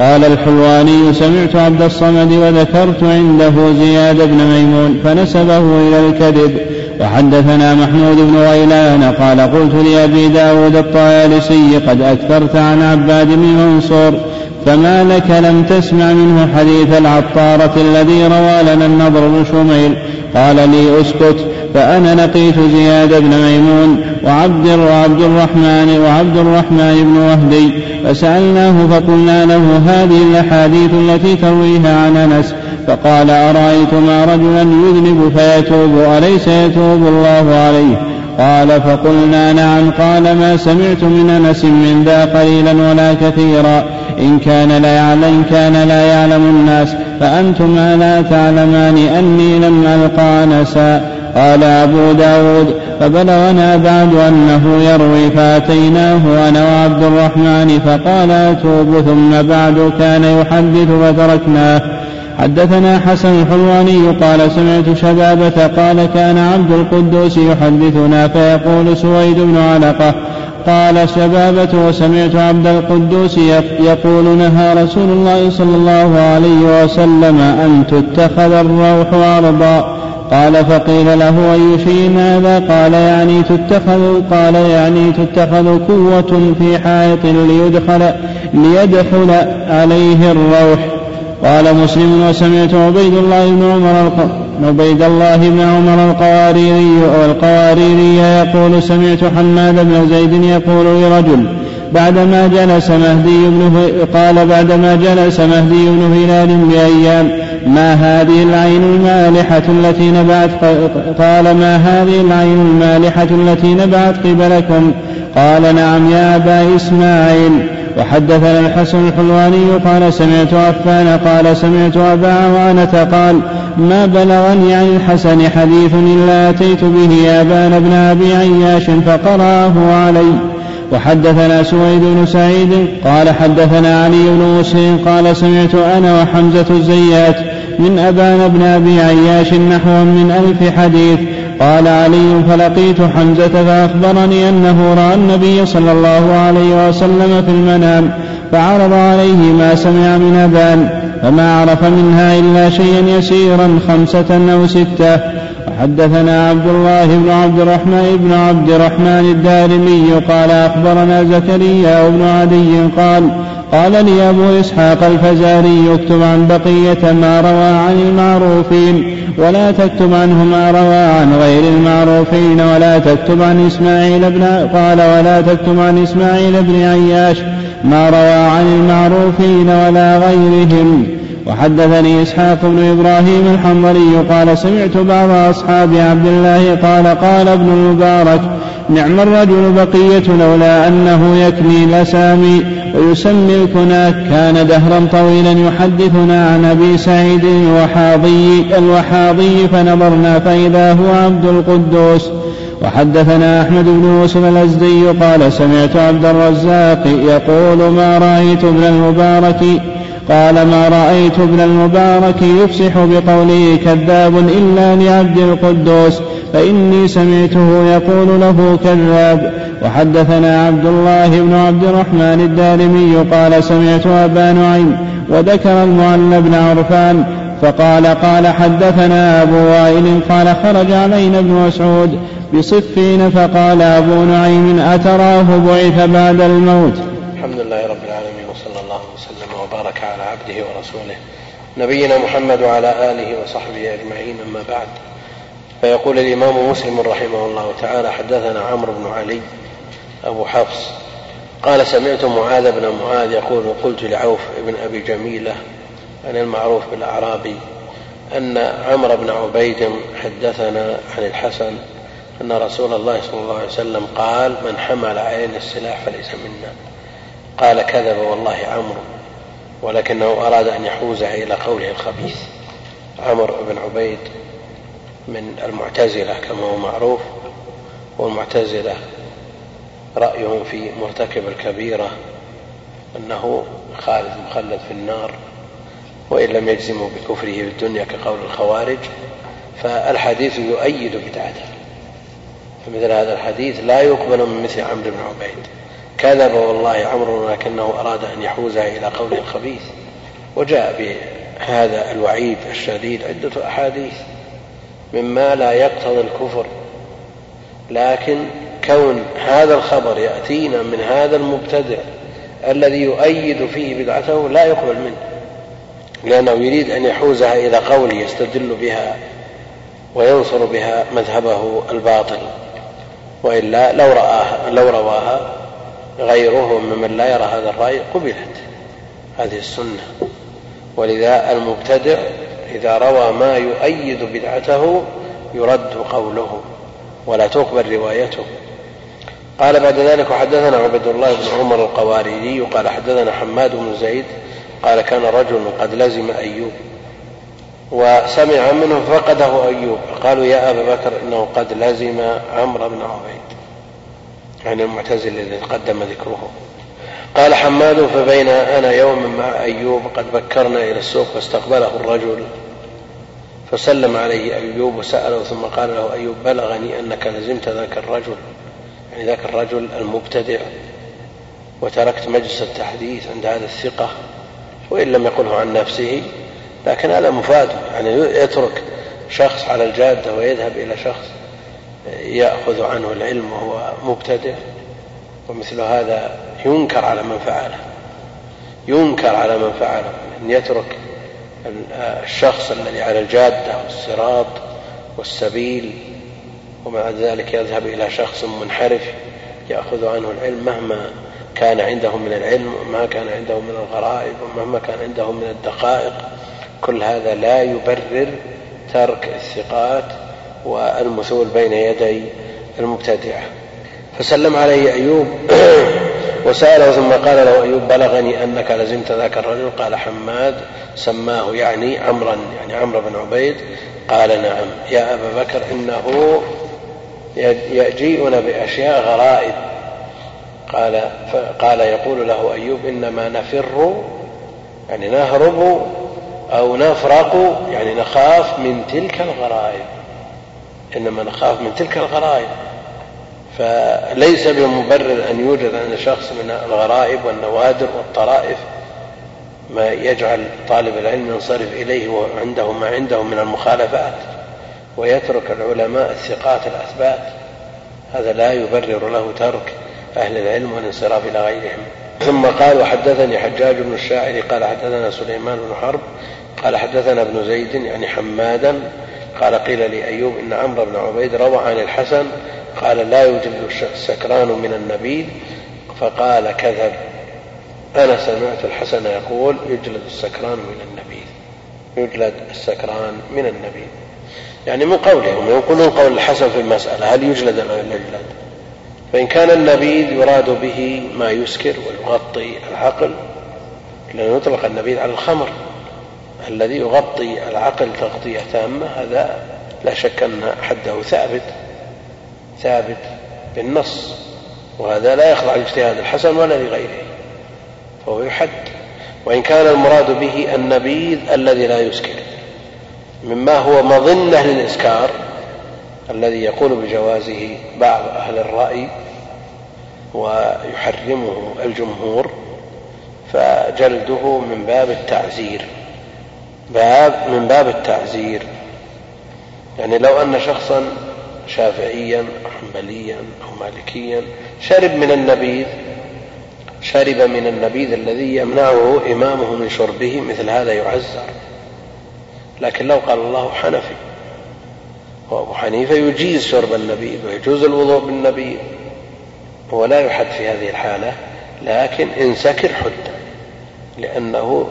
قال الحلواني سمعت عبد الصمد وذكرت عنده زياد بن ميمون فنسبه إلى الكذب. وحدثنا محمود بن غيلان قال قلت لأبي داود الطيالسي قد أكثرت عن عباد بن منصور. فما لك لم تسمع منه حديث العطارة الذي روى لنا النضر بن شميل. قال لي اسكت فأنا لقيت زياد بن ميمون وعبد وعبد الرحمن وعبد الرحمن بن وهدي فسألناه فقلنا له هذه الأحاديث التي ترويها عن أنس. فقال أرأيتما رجلا يذنب فيتوب أليس يتوب الله عليه؟ قال فقلنا نعم قال ما سمعت من أنس من ذا قليلا ولا كثيرا. إن كان لا يعلم إن كان لا يعلم الناس فأنتما لا تعلمان أني لم ألقى أنسا قال أبو داود فبلغنا بعد أنه يروي فأتيناه أنا وعبد الرحمن فقال أتوب ثم بعد كان يحدث فتركناه حدثنا حسن الحلواني قال سمعت شبابة قال كان عبد القدوس يحدثنا فيقول سويد بن علقة قال شبابة وسمعت عبد القدوس يقول نهى رسول الله صلى الله عليه وسلم أن تتخذ الروح عرضا قال فقيل له أي شيء هذا قال يعني تتخذ قال يعني تتخذ قوة في حائط ليدخل ليدخل عليه الروح. قال مسلم وسمعت عبيد الله بن عمر عبيد الله بن عمر القواريري والقواريري يقول سمعت حماد بن زيد يقول لرجل بعدما جلس مهدي بن قال بعدما جلس مهدي بن هلال بأيام ما هذه العين المالحة التي نبعت قال ما هذه العين المالحة التي نبعت قبلكم؟ قال نعم يا أبا إسماعيل. وحدثنا الحسن الحلواني قال سمعت عفان قال سمعت أبا عوانة قال ما بلغني عن الحسن حديث إلا أتيت به أبان بن أبي عياش فقرأه علي. وحدثنا سويد بن سعيد قال حدثنا علي بن مسلم قال سمعت أنا وحمزة الزيات من أبان بن أبي عياش نحو من ألف حديث قال علي فلقيت حمزة فأخبرني أنه رأى النبي صلى الله عليه وسلم في المنام فعرض عليه ما سمع من أبان فما عرف منها إلا شيئا يسيرا خمسة أو ستة. وحدثنا عبد الله بن عبد الرحمن بن عبد الرحمن الدارمي قال أخبرنا زكريا بن عدي قال قال لي أبو إسحاق الفزاري اكتب عن بقية ما روى عن المعروفين ولا تكتب عنه ما روى عن غير المعروفين ولا تكتب عن إسماعيل بن قال ولا تكتب عن إسماعيل بن عياش ما روى عن المعروفين ولا غيرهم. وحدثني إسحاق بن إبراهيم الحنظلي قال سمعت بعض أصحاب عبد الله قال قال ابن المبارك نعم الرجل بقية لولا أنه يكني الأسامي ويسمي الكناة كان دهرا طويلا يحدثنا عن أبي سعيد الوحاضي الوحاضي فنظرنا فإذا هو عبد القدوس. وحدثنا أحمد بن يوسف الأزدي قال سمعت عبد الرزاق يقول ما رأيت ابن المبارك قال ما رأيت ابن المبارك يفسح بقوله كذاب إلا لعبد القدوس فإني سمعته يقول له كذاب. وحدثنا عبد الله بن عبد الرحمن الدارمي قال سمعت أبا نعيم وذكر المعلى بن عرفان فقال قال حدثنا أبو وائل قال خرج علينا ابن مسعود بصفين فقال أبو نعيم أتراه بعث بعد الموت. الحمد لله رب العالمين وصلى الله وسلم وبارك على عبده ورسوله نبينا محمد وعلى آله وصحبه أجمعين أما بعد. فيقول الإمام مسلم رحمه الله تعالى حدثنا عمرو بن علي أبو حفص قال سمعت معاذ بن معاذ يقول قلت لعوف بن أبي جميلة عن المعروف بالأعرابي أن عمرو بن عبيد حدثنا عن الحسن أن رسول الله صلى الله عليه وسلم قال من حمل علينا السلاح فليس منا. قال كذب والله عمرو. ولكنه أراد أن يحوزه إلى قوله الخبيث. عمرو بن عبيد من المعتزلة كما هو معروف والمعتزلة رأيهم في مرتكب الكبيرة أنه خالد مخلد في النار وإن لم يجزموا بكفره في الدنيا كقول الخوارج فالحديث يؤيد بدعته. فمثل هذا الحديث لا يقبل من مثل عمرو بن عبيد. كذب والله عمرو ولكنه أراد أن يحوزها إلى قول الخبيث وجاء بهذا الوعيد الشديد عدة أحاديث مما لا يقتضي الكفر. لكن كون هذا الخبر يأتينا من هذا المبتدع الذي يؤيد فيه بدعته لا يقبل منه لأنه يريد أن يحوزها إلى قوله يستدل بها وينصر بها مذهبه الباطل. وإلا لو رآها لو رواها غيره ممن لا يرى هذا الرأي قبلت هذه السنة. ولذا المبتدع إذا روى ما يؤيد بدعته يرد قوله ولا تقبل روايته. قال بعد ذلك وحدثنا عبد الله بن عمر القواريري قال حدثنا حماد بن زيد قال كان رجل قد لزم أيوب وسمع منه فقده أيوب. قالوا يا أبا بكر إنه قد لزم عمرو بن عبيد. يعني المعتزل الذي قدم ذكره. قال حماد فبين أنا يوما مع أيوب قد بكرنا إلى السوق فاستقبله الرجل فسلم عليه أيوب وسأله ثم قال له أيوب بلغني أنك لزمت ذاك الرجل يعني ذاك الرجل المبتدع وتركت مجلس التحديث عند هذا الثقة وإن لم يقله عن نفسه لكن هذا مفاد يعني يترك شخص على الجادة ويذهب إلى شخص يأخذ عنه العلم وهو مبتدع ومثل هذا ينكر على من فعله. ينكر على من فعله أن يترك الشخص الذي على الجادة والصراط والسبيل ومع ذلك يذهب إلى شخص منحرف يأخذ عنه العلم مهما كان عنده من العلم وما كان عنده من الغرائب ومهما كان عنده من الدقائق. كل هذا لا يبرر ترك الثقات والمثول بين يدي المبتدعة. فسلم عليه أيوب وسأله ثم قال له أيوب بلغني أنك لزمت ذاك الرجل؟ قال حماد سماه يعني عمرا يعني عمرو بن عبيد. قال نعم. يا أبا بكر إنه يجيئنا بأشياء غرائب. قال قال يقول له أيوب إنما نفر يعني نهرب أو نفرق يعني نخاف من تلك الغرائب. إنما نخاف من تلك الغرائب. فليس بمبرر أن يوجد عند شخص من الغرائب والنوادر والطرائف ما يجعل طالب العلم ينصرف إليه وعنده ما عنده من المخالفات ويترك العلماء الثقات الأثبات. هذا لا يبرر له ترك أهل العلم والانصراف إلى غيرهم. ثم قال وحدثني حجاج بن الشاعر قال حدثنا سليمان بن حرب قال حدثنا ابن زيد يعني حمادا قال قيل لأيوب إن عمرو بن عبيد روى عن الحسن قال لا يوجد السكران من النبيذ فقال كذب. أنا سمعت الحسن يقول يجلد السكران من النبيذ يجلد السكران من النبيذ. يعني من قولهم يقولون قول الحسن في المسألة هل يجلد أو لا يجلد؟ فإن كان النبيذ يراد به ما يسكر ويغطي العقل لأنه يطلق النبيذ على الخمر. الذي يغطي العقل تغطية تامة هذا لا شك أن حده ثابت ثابت بالنص وهذا لا يخضع لاجتهاد الحسن ولا لغيره فهو يحد. وإن كان المراد به النبيذ الذي لا يسكر مما هو مظنة للإسكار الذي يقول بجوازه بعض أهل الرأي ويحرمه الجمهور فجلده من باب التعزير. باب من باب التعزير يعني لو أن شخصا شافعيا أو حنبليا أو مالكيا شرب من النبيذ شرب من النبيذ الذي يمنعه إمامه من شربه مثل هذا يعزر لكن لو قال الله حنفي وأبو حنيفة يجيز شرب النبيذ ويجوز الوضوء بالنبيذ هو لا يحد في هذه الحالة لكن إن سكر حد لأنه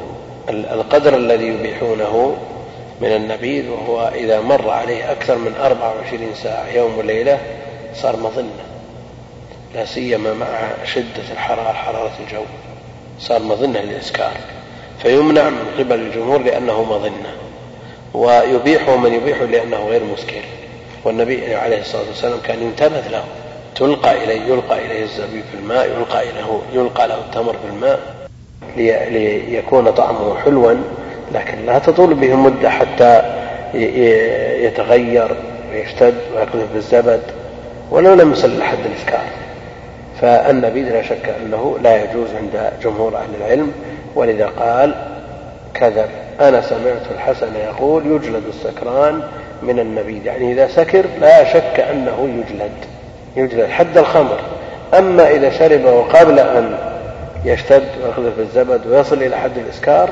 القدر الذي يبيحونه من النبيذ وهو إذا مر عليه أكثر من 24 ساعة يوم وليلة صار مظنة. لا سيما مع شدة الحرارة حرارة الجو. صار مظنة للإسكار. فيمنع من قبل الجمهور لأنه مظنة. ويبيحه من يبيحه لأنه غير مسكر. والنبي عليه الصلاة والسلام كان ينتبذ له. تلقى إليه يلقى إليه الزبيب في الماء يلقى إليه يلقى له التمر في الماء. ليكون طعمه حلوا لكن لا تطول به مدة حتى يتغير ويشتد ويقذف بالزبد ولو لم يصل لحد الإسكار فالنبيذ لا شك أنه لا يجوز عند جمهور أهل العلم ولذا قال كذب أنا سمعت الحسن يقول يجلد السكران من النبيذ. يعني إذا سكر لا شك أنه يجلد يجلد حد الخمر. أما إذا شربه قبل أن يشتد ويقذف الزبد ويصل إلى حد الإسكار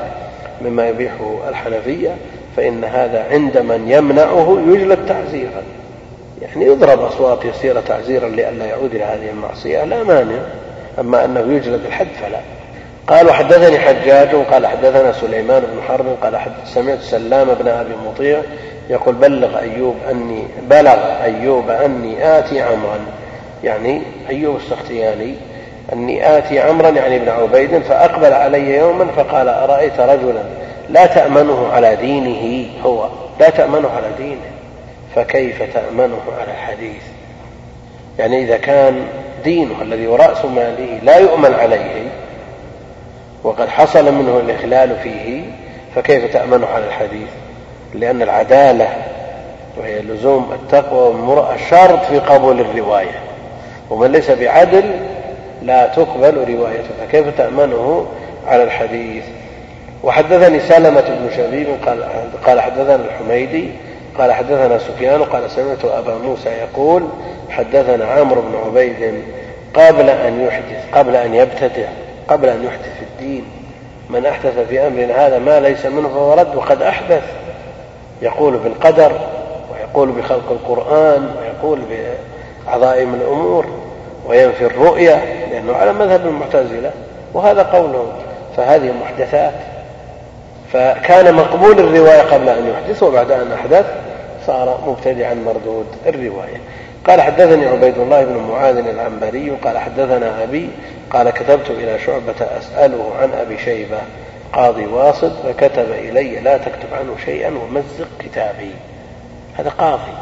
مما يبيحه الحنفية فإن هذا عند من يمنعه يجلد تعزيرا. يعني يضرب أصوات يسيرة تعزيرا لئلا يعود إلى هذه المعصية لا مانع. أما أنه يجلد الحد فلا. قال وحدثني حجاج قال حدثنا سليمان بن حرب قال سمعت سلام بن أبي مطيع يقول بلغ أيوب أني بلغ أيوب أني آتي عمرا. يعني أيوب السختياني أني آتي عمرا يعني ابن عبيد فأقبل علي يوما فقال أرأيت رجلا لا تأمنه على دينه؟ هو لا تأمنه على دينه فكيف تأمنه على الحديث يعني إذا كان دينه الذي هو رأس ماله لا يؤمن عليه وقد حصل منه الإخلال فيه فكيف تأمنه على الحديث؟ لأن العدالة وهي لزوم التقوى والمرأة شرط في قبول الرواية ومن ليس بعدل لا تقبل روايته فكيف تأمنه على الحديث؟ وحدثني سلمة بن شبيب قال, قال حدثنا الحميدي قال حدثنا سفيان قال سمعت أبا موسى يقول حدثنا عمرو بن عبيد قبل أن يحدث قبل أن يبتدع قبل أن يحدث في الدين. من أحدث في أمرنا هذا ما ليس منه فهو رد وقد أحدث. يقول بالقدر ويقول بخلق القرآن ويقول بعظائم الأمور. وينفي الرؤية لأنه على مذهب المعتزلة وهذا قولهم فهذه محدثات. فكان مقبول الرواية قبل أن يحدث وبعد أن أحدث صار مبتدعا مردود الرواية. قال حدثني عبيد الله بن معاذ العنبري قال حدثنا أبي قال كتبت إلى شعبة أسأله عن أبي شيبة قاضي واسط فكتب إلي لا تكتب عنه شيئا ومزق كتابي. هذا قاضي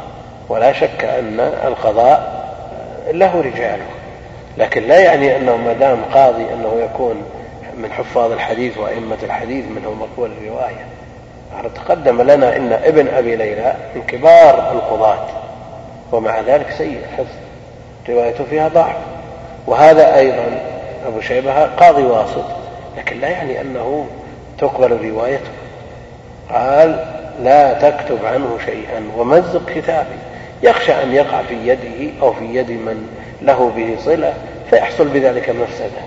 ولا شك أن القضاء له رجاله. لكن لا يعني أنه ما دام قاضي أنه يكون من حفاظ الحديث وأئمة الحديث منه مقبول الرواية. تقدم لنا إن ابن أبي ليلى من كبار القضاة ومع ذلك سيء الحفظ. روايته فيها ضعف. وهذا أيضا أبو شيبة قاضي واسط. لكن لا يعني أنه تقبل روايته. قال لا تكتب عنه شيئا ومزق كتابي. يخشى أن يقع في يده أو في يد من له به صلة فيحصل بذلك مفسدة.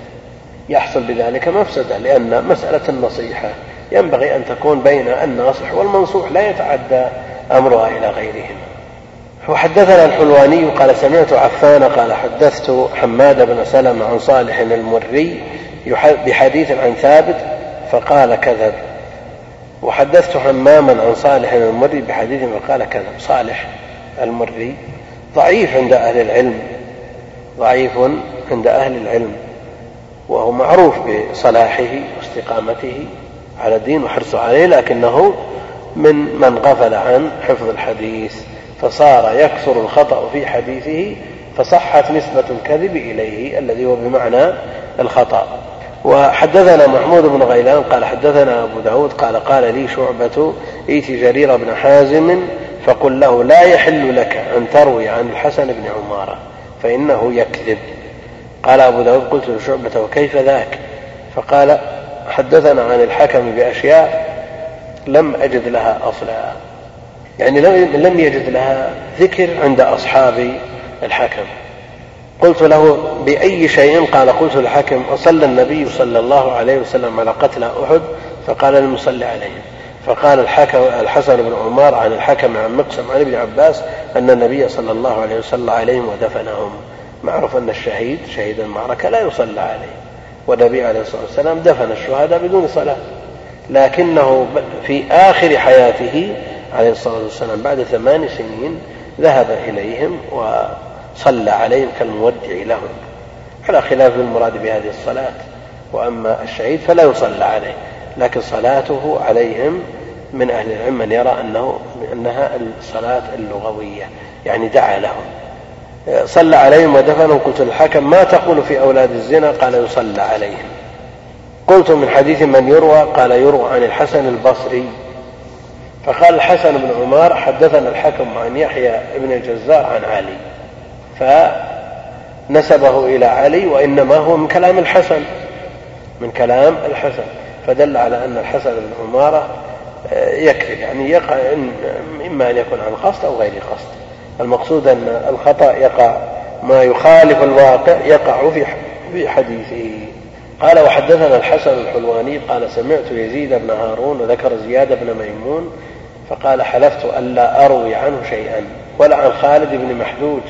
يحصل بذلك مفسدة لأن مسألة النصيحة ينبغي أن تكون بين الناصح والمنصوح لا يتعدى أمرها إلى غيرهم. وحدثنا الحلواني قال سمعت عفان قال حدثت حماد بن سلمة عن صالح المري بحديث عن ثابت فقال كذب. وحدثت حماما عن صالح المري بحديث فقال كذب. صالح المري ضعيف عند أهل العلم ضعيف عند أهل العلم وهو معروف بصلاحه واستقامته على الدين وحرصه عليه لكنه من من غفل عن حفظ الحديث فصار يكثر الخطأ في حديثه فصحت نسبة الكذب إليه الذي هو بمعنى الخطأ. وحدثنا محمود بن غيلان قال حدثنا أبو داود قال قال لي شعبة ائت جرير بن حازم فقل له لا يحل لك أن تروي عن الحسن بن عمارة فإنه يكذب. قال أبو داود قلت لشعبة وكيف ذاك؟ فقال حدثنا عن الحكم بأشياء لم أجد لها أصلا. يعني لم يجد لها ذكر عند أصحاب الحكم. قلت له بأي شيء؟ قال قلت الحكم أصلى النبي صلى الله عليه وسلم على قتل أحد؟ فقال المصلي عليهم فقال الحكم الحسن بن عمار عن الحكم عن مقسم عن ابن عباس أن النبي صلى الله عليه وسلم عليهم ودفنهم. معروف أن الشهيد شهيد المعركة لا يصلى عليه. والنبي عليه الصلاة والسلام دفن الشهداء بدون صلاة. لكنه في آخر حياته عليه الصلاة والسلام بعد ثمان سنين ذهب إليهم وصلى عليهم كالمودع لهم. على خلاف المراد بهذه الصلاة. وأما الشهيد فلا يصلى عليه. لكن صلاته عليهم من أهل العلم من يرى أنه أنها الصلاة اللغوية يعني دعا لهم. صلى عليهم ودفنهم. قلت للحكم ما تقول في أولاد الزنا؟ قال يصلى عليهم. قلت من حديث من يروى قال يروى عن الحسن البصري. فقال الحسن بن عمار حدثنا الحكم عن يحيى بن الجزار عن علي. فنسبه إلى علي وإنما هو من كلام الحسن من كلام الحسن. فدل على أن الحسن بن عمارة آه، يكذب يعني يقع إما أن يكون عن قصد أو غير قصد. المقصود أن الخطأ يقع ما يخالف الواقع يقع في في حديثه. قال وحدثنا الحسن الحلواني قال سمعت يزيد بن هارون وذكر زياد بن ميمون فقال حلفت ألا أروي عنه شيئا ولا عن خالد بن محدود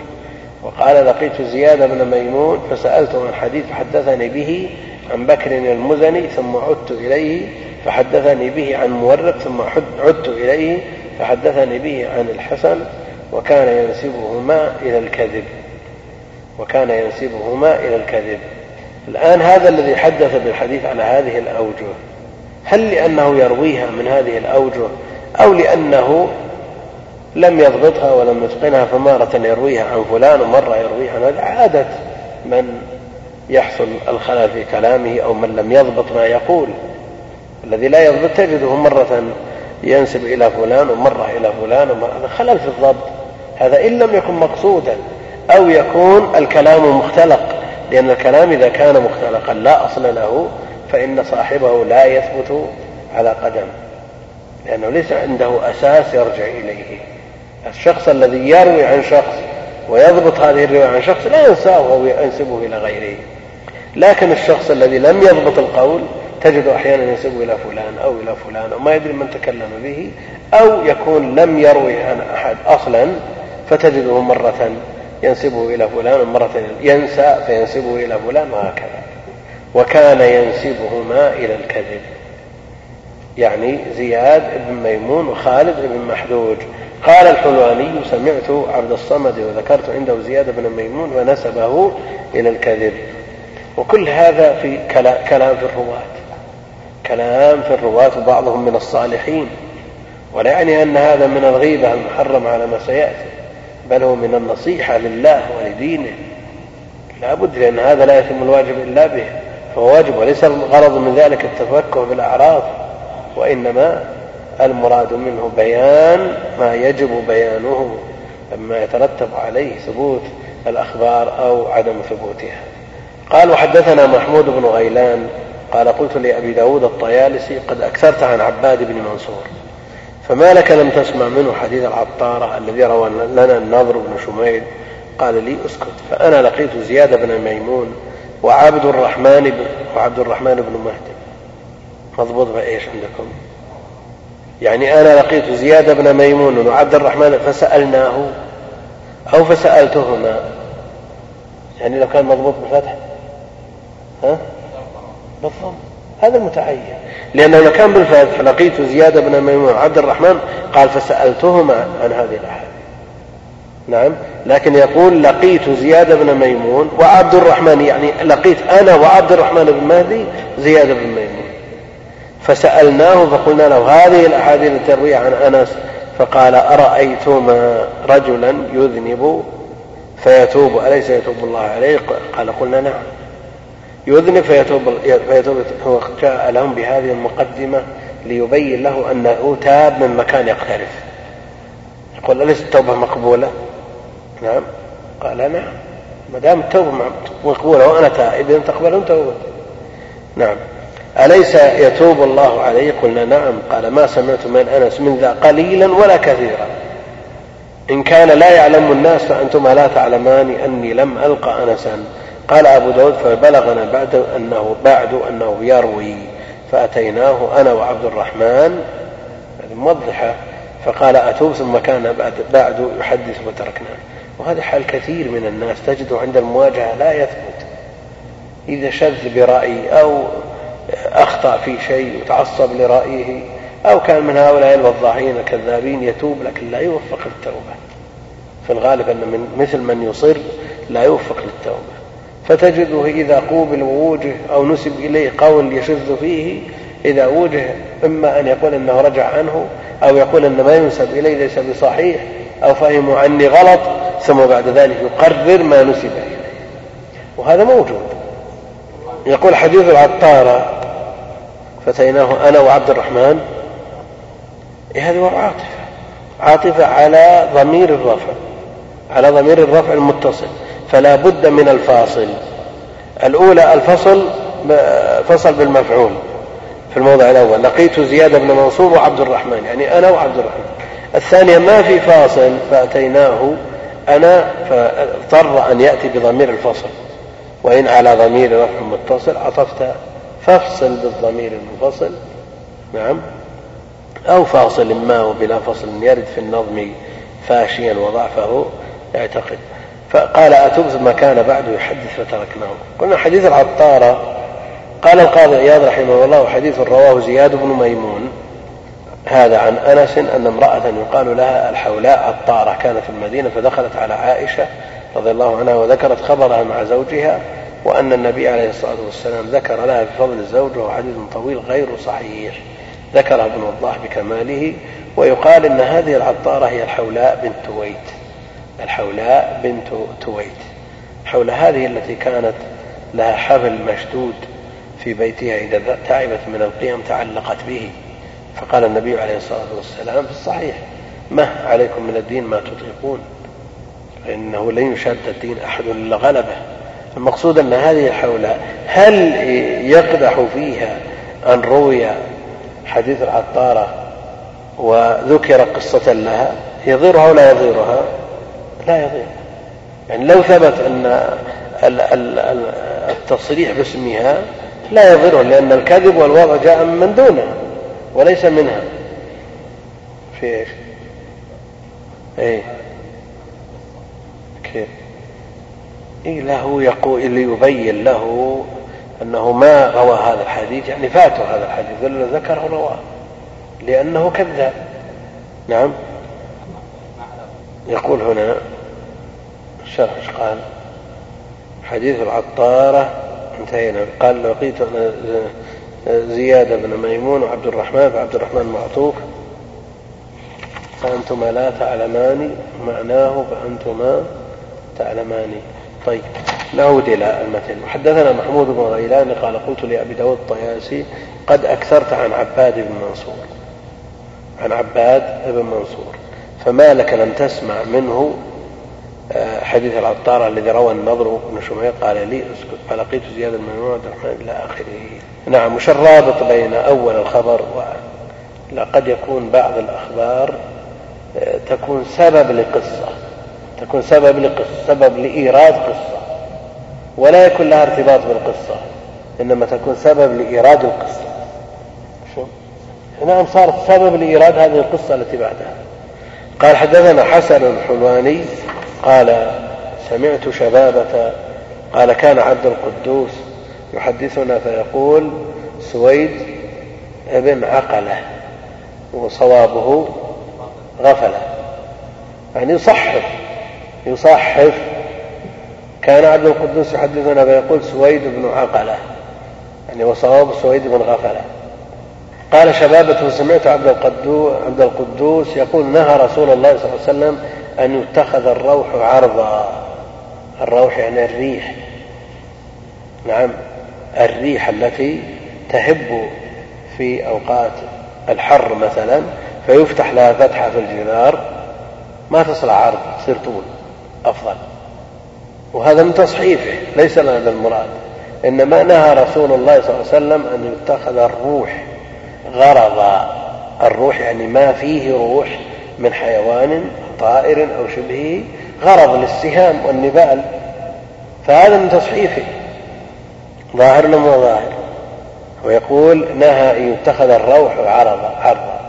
وقال لقيت زياد بن ميمون فسألته عن حديث فحدثني به عن بكر المزني ثم عدت إليه فحدثني به عن مورق ثم عدت إليه فحدثني به عن الحسن وكان ينسبهما إلى الكذب. وكان ينسبهما إلى الكذب. الآن هذا الذي حدث بالحديث على هذه الأوجه. هل لأنه يرويها من هذه الأوجه أو لأنه لم يضبطها ولم يتقنها فمارة يرويها عن فلان ومرة يرويها عن عادة من يحصل الخلل في كلامه أو من لم يضبط ما يقول. الذي لا يضبط تجده مرة ينسب إلى فلان ومرة إلى فلان ومرة. هذا خلل في الضبط. هذا إن لم يكن مقصودا أو يكون الكلام مختلق. لأن الكلام إذا كان مختلقا لا أصل له فإن صاحبه لا يثبت على قدم. لأنه ليس عنده أساس يرجع إليه. الشخص الذي يروي عن شخص ويضبط هذه الرواية عن شخص لا ينساه أو ينسبه إلى غيره. لكن الشخص الذي لم يضبط القول تجد أحيانا ينسبه إلى فلان أو إلى فلان وما يدري من تكلم به أو يكون لم يروي عن أحد أصلا فتجده مرة ينسبه إلى فلان ومرة ينسى فينسبه إلى فلان وهكذا. وكان ينسبهما إلى الكذب. يعني زياد بن ميمون وخالد بن محدوج قال الحلواني سمعت عبد الصمد وذكرت عنده زياد بن ميمون ونسبه إلى الكذب. وكل هذا في كلام في الرواة. كلام في الرواة وبعضهم من الصالحين. ولا يعني أن هذا من الغيبة المحرم على ما سيأتي. بل هو من النصيحة لله ولدينه. لا بد لأن هذا لا يتم الواجب إلا به. فهو واجب وليس الغرض من ذلك التفكه بالأعراض وإنما المراد منه بيان ما يجب بيانه. مما يترتب عليه ثبوت الأخبار أو عدم ثبوتها. قال وحدثنا محمود بن غيلان قال قلت لأبي داود الطيالسي قد أكثرت عن عباد بن منصور فما لك لم تسمع منه حديث العطارة الذي روى لنا النضر بن شميل قال لي اسكت فأنا لقيت زياد بن ميمون وعبد الرحمن بن وعبد الرحمن بن مهدي. مضبوط بإيش عندكم؟ يعني أنا لقيت زياد بن ميمون وعبد الرحمن فسألناه أو فسألتهما؟ يعني لو كان مضبوط بفتح. ها؟ بالضم هذا المتعين. لأنه لو كان بالفتح لقيت زياد بن ميمون وعبد الرحمن قال فسألتهما عن هذه الأحاديث. نعم. لكن يقول لقيت زياد بن ميمون وعبد الرحمن يعني لقيت أنا وعبد الرحمن بن مهدي زياد بن ميمون. فسألناه فقلنا له هذه الأحاديث التي عن أنس فقال أرأيتما رجلا يذنب فيتوب أليس يتوب الله عليه؟ قال قلنا نعم. يذنب فيتوب, فيتوب هو جاء لهم بهذه المقدمة ليبين له أنه تاب من مكان يقترف. يقول أليس التوبة مقبولة؟ نعم. قال نعم. ما دام التوبة مقبولة وأنا تائب تقبلون توبة. نعم. أليس يتوب الله عليه؟ قلنا نعم. قال ما سمعت من أنس من ذا قليلا ولا كثيرا. إن كان لا يعلم الناس فأنتما لا تعلمان أني لم ألقى أنسا. قال أبو داود فبلغنا بعد أنه بعد أنه يروي فأتيناه أنا وعبد الرحمن. موضحة. فقال أتوب ثم كان بعد, بعد يحدث وتركناه وهذا حال كثير من الناس تجده عند المواجهة لا يثبت. إذا شذ برأي أو أخطأ في شيء وتعصب لرأيه أو كان من هؤلاء الوضاحين الكذابين يتوب لكن لا يوفق للتوبة. في الغالب أن من مثل من يصر لا يوفق للتوبة. فتجده إذا قوبل ووجه أو نسب إليه قول يشذ فيه إذا وجه إما أن يقول أنه رجع عنه أو يقول أن ما ينسب إليه ليس بصحيح أو فهموا عني غلط ثم بعد ذلك يقرر ما نسب إليه. وهذا موجود. يقول حديث العطارة فتيناه أنا وعبد الرحمن. إيه هذه عاطفة؟ عاطفة على ضمير الرفع على ضمير الرفع المتصل. فلا بد من الفاصل. الأولى الفصل فصل بالمفعول. في الموضع الأول. لقيت زياد بن منصور وعبد الرحمن. يعني أنا وعبد الرحمن. الثانية ما في فاصل فأتيناه أنا فاضطر أن يأتي بضمير الفصل. وإن على ضمير رفع متصل عطفت فافصل بالضمير المنفصل نعم. أو فاصل ما وبلا فصل يرد في النظم فاشيا وضعفه. يعتقد فقال أتوب ثم كان بعد يحدث فتركناه قلنا حديث العطارة قال القاضي عياض رحمه الله حديث رواه زياد بن ميمون هذا عن أنس أن امرأة يقال لها الحولاء عطارة كانت في المدينة فدخلت على عائشة رضي الله عنها وذكرت خبرها مع زوجها وأن النبي عليه الصلاة والسلام ذكر لها بفضل الزوج وهو حديث طويل غير صحيح. ذكرها ابن وضاح بكماله ويقال إن هذه العطارة هي الحولاء بنت تويت الحولاء بنت تويت. حول هذه التي كانت لها حبل مشدود في بيتها إذا تعبت من القيام تعلقت به. فقال النبي عليه الصلاة والسلام في الصحيح ما عليكم من الدين ما تطيقون؟ فإنه لن يشد الدين أحد إلا غلبه. المقصود أن هذه الحولاء هل يقدح فيها أن روي حديث العطارة وذكر قصة لها؟ يضيرها ولا يضيرها؟ لا يضير يعني لو ثبت أن التصريح باسمها لا يضره لأن الكذب والوضع جاء من دونها وليس منها. في إيش؟ إيه. كيف؟ إيه له يقول ليبين له أنه ما روى هذا الحديث يعني فاته هذا الحديث ذكره رواه لأنه كذاب. نعم؟ يقول هنا الشرح إيش قال؟ حديث العطارة انتهينا. قال لقيت زياد بن ميمون وعبد الرحمن فعبد الرحمن معطوف. فأنتما لا تعلمان معناه فأنتما تعلمان. طيب نعود إلى المتن. حدثنا محمود بن غيلان قال قلت لأبي داود الطياسي قد أكثرت عن عباد بن منصور. عن عباد بن منصور. فما لك لم تسمع منه آه، حديث العطار الذي روى النضر بن شمير قال لي اسكت فلقيت زياد بن عبد الرحمن إلى آخره. نعم وش الرابط بين أول الخبر وقد يكون بعض الأخبار آه، تكون سبب لقصة تكون سبب لقصة سبب لإيراد قصة ولا يكون لها ارتباط بالقصة إنما تكون سبب لإيراد القصة. شو نعم صارت سبب لإيراد هذه القصة التي بعدها. قال حدثنا حسن الحلواني قال سمعت شبابة قال كان عبد القدوس يحدثنا فيقول سويد ابن عقلة وصوابه غفلة. يعني يصحف يصحف. كان عبد القدوس يحدثنا فيقول سويد بن عقلة. يعني وصواب سويد بن غفلة. قال شبابة سمعت عبد عبد القدوس يقول نهى رسول الله صلى الله عليه وسلم أن يتخذ الروح عرضا. الروح يعني الريح. نعم الريح التي تهب في أوقات الحر مثلا فيفتح لها فتحة في الجدار ما تصل عرض تصير طول أفضل. وهذا من تصحيفه ليس لنا هذا المراد. إنما نهى رسول الله صلى الله عليه وسلم أن يتخذ الروح غرضا الروح يعني ما فيه روح من حيوان طائر أو شبهه غرض للسهام والنبال. فهذا من تصحيفه ظاهر لما ظاهر؟ ويقول نهى أن يتخذ الروح عرضا عرضا.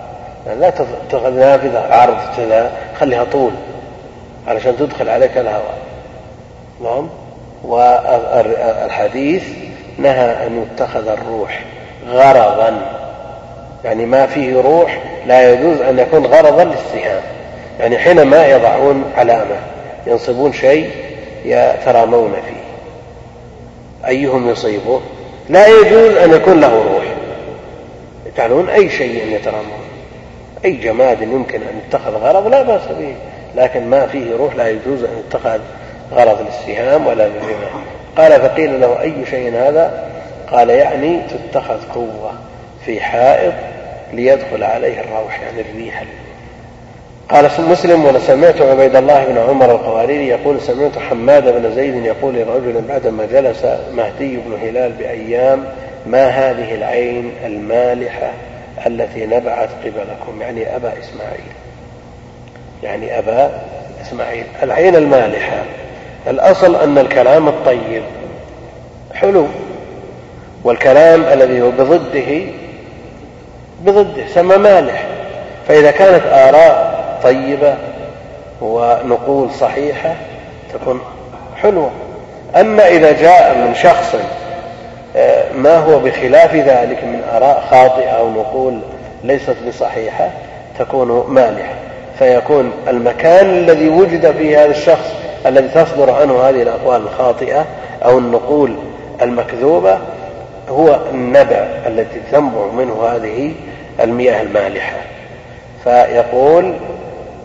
يعني لا تتخذ نافذة عرض كذا خليها طول علشان تدخل عليك الهواء. نعم. والحديث نهى أن يتخذ الروح غرضا. يعني ما فيه روح لا يجوز أن يكون غرضا للسهام يعني حينما يضعون علامة ينصبون شيء يترامون فيه. أيهم يصيبه؟ لا يجوز أن يكون له روح. يجعلون أي شيء يترامون. أي جماد يمكن أن يتخذ غرض؟ لا بأس به. لكن ما فيه روح لا يجوز أن يتخذ غرض للسهام ولا للرماح قال فقيل له أي شيء هذا؟ قال يعني تتخذ قوة. في حائط ليدخل عليه الروح يعني الريح. قال مسلم ولسمعت عبيد الله بن عمر القواريري يقول سمعت حماد بن زيد يقول لرجل بعدما جلس مهدي بن هلال بأيام ما هذه العين المالحة التي نبعت قبلكم؟ يعني أبا إسماعيل. يعني أبا إسماعيل. العين المالحة. الأصل أن الكلام الطيب حلو والكلام الذي هو بضده بضده سمى مالح فإذا كانت آراء طيبة ونقول صحيحة تكون حلوة. أما إذا جاء من شخص آه، ما هو بخلاف ذلك من آراء خاطئة أو نقول ليست بصحيحة تكون مالحة فيكون المكان الذي وجد فيه هذا الشخص الذي تصدر عنه هذه الأقوال الخاطئة أو النقول المكذوبة هو النبع التي تنبع منه هذه المياه المالحة. فيقول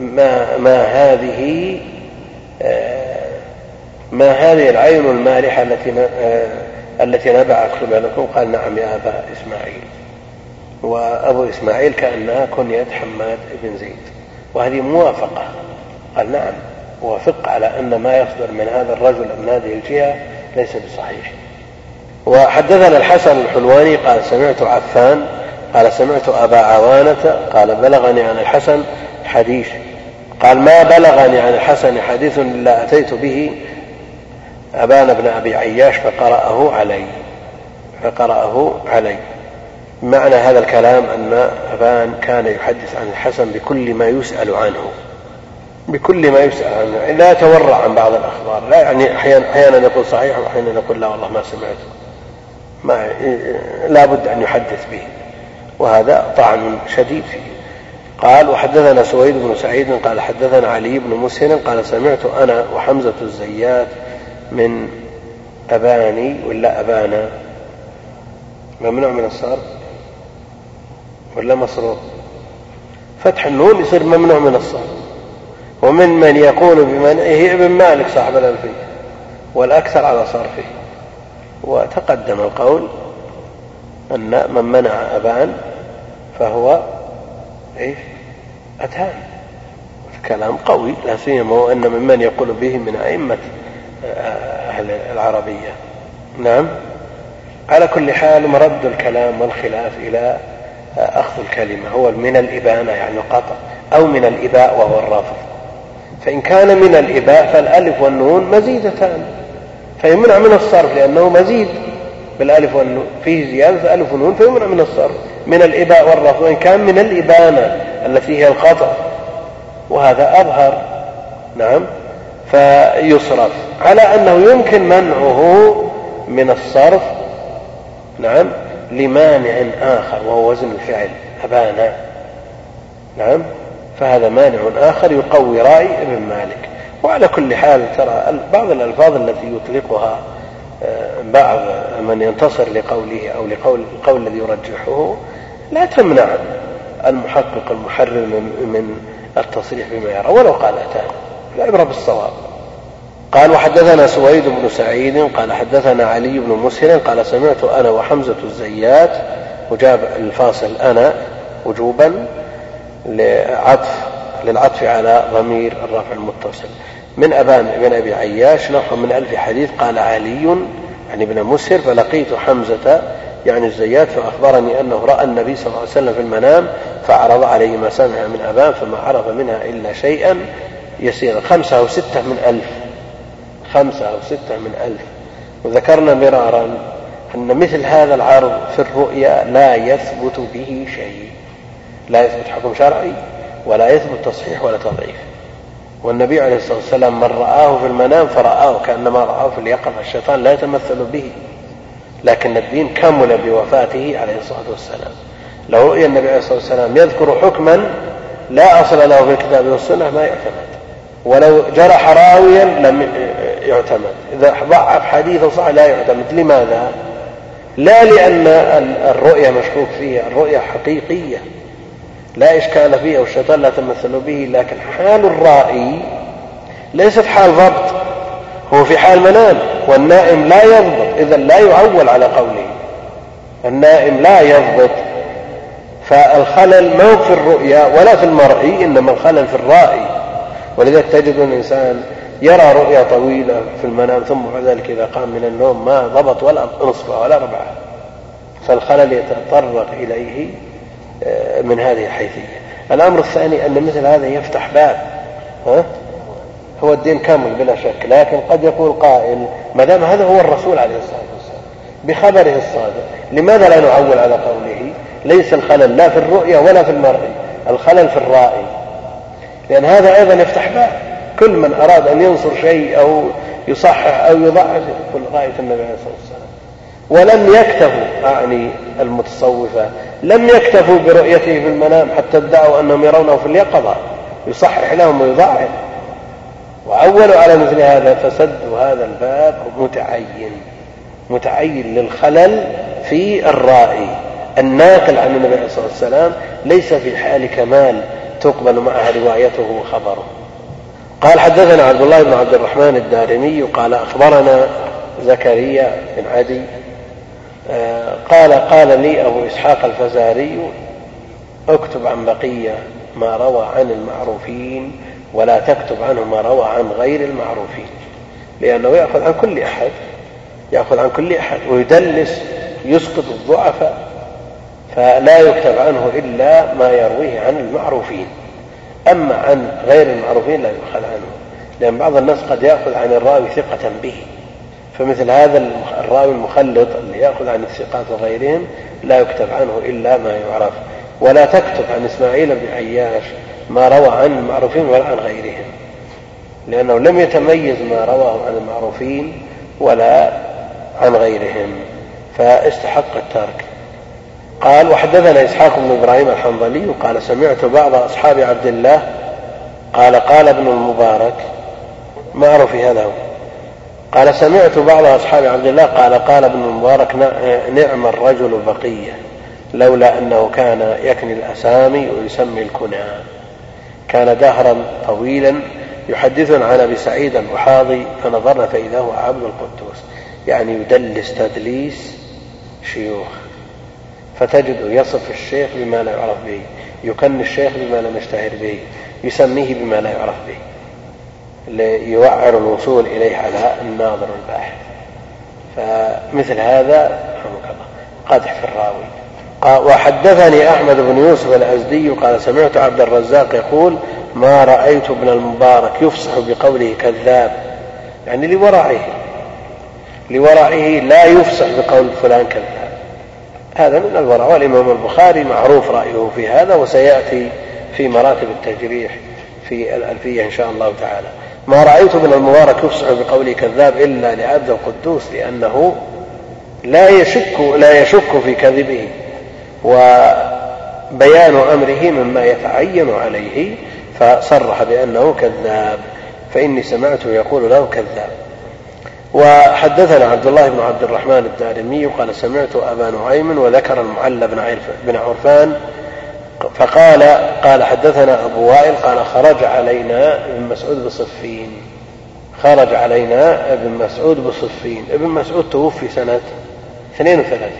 ما, ما هذه آه، ما هذه العين المالحة التي آه، التي نبع اكتب لكم قال نعم يا أبا إسماعيل. وأبو إسماعيل كأنها كنية حماد بن زيد. وهذه موافقة. قال نعم وافق على أن ما يصدر من هذا الرجل من هذه الجهة ليس بصحيح. وحدثنا الحسن الحلواني قال سمعت عفان قال سمعت أبا عوانة قال بلغني عن الحسن حديث. قال ما بلغني عن الحسن حديث إلا أتيت به أبان بن أبي عياش فقرأه علي. فقرأه علي. معنى هذا الكلام أن أبان كان يحدث عن الحسن بكل ما يسأل عنه. بكل ما يسأل عنه. لا يتورع عن بعض الأخبار. لا يعني أحيانا أحيانا يقول صحيح وأحيانا يقول لا والله ما سمعته. ما لا بد أن يحدث به. وهذا طعن شديد فيه. قال وحدثنا سويد بن سعيد قال حدثنا علي بن مسهن قال سمعت أنا وحمزة الزيات من أباني ولا أبانا. ممنوع من الصرف؟ ولا مصروف؟ فتح النون يصير ممنوع من الصرف. ومن من يقول بمنعه ابن مالك صاحب الألفية. والأكثر على صرفه. وتقدم القول أن من منع أبان فهو إيش؟ أتان. كلام قوي لا سيما وأن ممن يقول به من أئمة أهل العربية. نعم. على كل حال مرد الكلام والخلاف إلى أخذ الكلمة. هو من الإبانة يعني القطع أو من الإباء وهو الرفض فإن كان من الإباء فالألف والنون مزيدتان. فيمنع من الصرف لأنه مزيد بالألف والنون فيه زيادة ألف ونون فيمنع من الصرف من الإباء والرفض وإن كان من الإبانة التي هي القطع وهذا أظهر نعم فيصرف. على أنه يمكن منعه من الصرف نعم لمانع آخر وهو وزن الفعل أبانا نعم فهذا مانع آخر يقوي رأي ابن مالك. وعلى كل حال ترى بعض الألفاظ التي يطلقها آه، بعض من ينتصر لقوله أو لقول القول الذي يرجحه لا تمنع المحقق المحرر من التصريح بما يرى ولو قال أتانا العبرة بالصواب. قال وحدثنا سويد بن سعيد قال حدثنا علي بن مسهر قال سمعت أنا وحمزة الزيات وجاب الفاصل أنا وجوبا لعطف للعطف على ضمير الرفع المتصل. من أبان بن أبي عياش نحو من ألف حديث قال علي يعني ابن مسهر فلقيت حمزة يعني الزيات فأخبرني أنه رأى النبي صلى الله عليه وسلم في المنام فعرض عليه ما سمع من أبان فما عرف منها إلا شيئا يسيرا. خمسة أو ستة من ألف. خمسة أو ستة من ألف. وذكرنا مرارا أن مثل هذا العرض في الرؤيا لا يثبت به شيء. لا يثبت حكم شرعي. ولا يثبت تصحيح ولا تضعيف. والنبي عليه الصلاة والسلام من رآه في المنام فرآه كأنما رآه في اليقظة. الشيطان لا يتمثل به. لكن الدين كمل بوفاته عليه الصلاة والسلام. لو رؤي النبي عليه الصلاة والسلام يذكر حكما لا أصل له في الكتاب والسنة ما يعتمد. ولو جرح راويا لم يعتمد. إذا ضعف حديثا صح لا يعتمد. لماذا؟ لا لأن الرؤيا مشكوك فيها الرؤيا حقيقية. لا إشكال فيها والشيطان لا تمثل به لكن حال الرائي ليست حال ضبط هو في حال منام والنائم لا يضبط إذا لا يعول على قوله. النائم لا يضبط. فالخلل ما في الرؤيا ولا في المرئي إنما الخلل في الرائي ولذلك تجد الإنسان يرى رؤيا طويلة في المنام ثم بعد ذلك إذا قام من النوم ما ضبط ولا نصفه ولا ربعه. فالخلل يتطرق إليه من هذه الحيثية. الأمر الثاني أن مثل هذا يفتح باب ها؟ هو الدين كامل بلا شك لكن قد يقول قائل ما دام هذا هو الرسول عليه الصلاة والسلام بخبره الصادق لماذا لا نعول على قوله ليس الخلل لا في الرؤيا ولا في المرئي الخلل في الرائي؟ لأن هذا أيضا يفتح باب. كل من أراد أن ينصر شيء أو يصحح أو يضعف يقول رأيت النبي عليه الصلاة والسلام. ولم يكتفوا أعني المتصوفة لم يكتفوا برؤيته في المنام حتى ادعوا أنهم يرونه في اليقظة يصحح لهم ويضعف وعولوا على مثل هذا فسدوا هذا الباب متعين متعين للخلل في الرائي الناقل عن النبي عليه الصلاة والسلام ليس في حال كمال تقبل معها روايته وخبره. قال حدثنا عبد الله بن عبد الرحمن الدارمي قال أخبرنا زكريا بن عدي قال قال لي أبو إسحاق الفزاري اكتب عن بقية ما روى عن المعروفين ولا تكتب عنه ما روى عن غير المعروفين لأنه يأخذ عن كل أحد يأخذ عن كل أحد ويدلس يسقط الضعفاء فلا يكتب عنه إلا ما يرويه عن المعروفين. أما عن غير المعروفين لا يؤخذ عنه لأن بعض الناس قد يأخذ عن الراوي ثقة به. فمثل هذا الراوي المخلط اللي يأخذ عن الثقات وغيرهم لا يكتب عنه إلا ما يعرف ولا تكتب عن إسماعيل بن عياش ما روى عن المعروفين ولا عن غيرهم لأنه لم يتميز ما رواه عن المعروفين ولا عن غيرهم فاستحق الترك. قال وحدثنا إسحاق بن إبراهيم الحنظلي قال سمعت بعض أصحاب عبد الله قال قال ابن المبارك ما أعرف هذا هو. قال سمعت بعض أصحاب عبد الله قال قال ابن المبارك نعم الرجل بقية لولا أنه كان يكني الأسامي ويسمي الكنى. كان دهرا طويلا يحدثنا عن أبي سعيد البحاضي فنظرنا فإذا هو عبد القدوس. يعني يدلس تدليس شيوخ. فتجد يصف الشيخ بما لا يعرف به يكن الشيخ بما لم يشتهر به يسميه بما لا يعرف به. ليوعر الوصول إليه على الناظر الباحث. فمثل هذا قادح في الراوي. وحدثني أحمد بن يوسف الأزدي قال سمعت عبد الرزاق يقول ما رأيت ابن المبارك يفصح بقوله كذاب. يعني لورعه لورعه لا يفصح بقول فلان كذاب. هذا من الورع. والإمام البخاري معروف رأيه في هذا وسيأتي في مراتب التجريح في الألفية إن شاء الله تعالى. ما رأيت ابن المبارك يفصح بقوله كذاب إلا لعبد القدوس لأنه لا يشك لا يشك في كذبه وبيان أمره مما يتعين عليه فصرح بأنه كذاب فإني سمعته يقول له كذاب. وحدثنا عبد الله بن عبد الرحمن الدارمي قال سمعت أبا نعيم وذكر المعلى بن عرفان فقال قال حدثنا أبو وائل قال خرج علينا ابن مسعود بصفين. خرج علينا ابن مسعود بصفين. ابن مسعود توفي سنة 32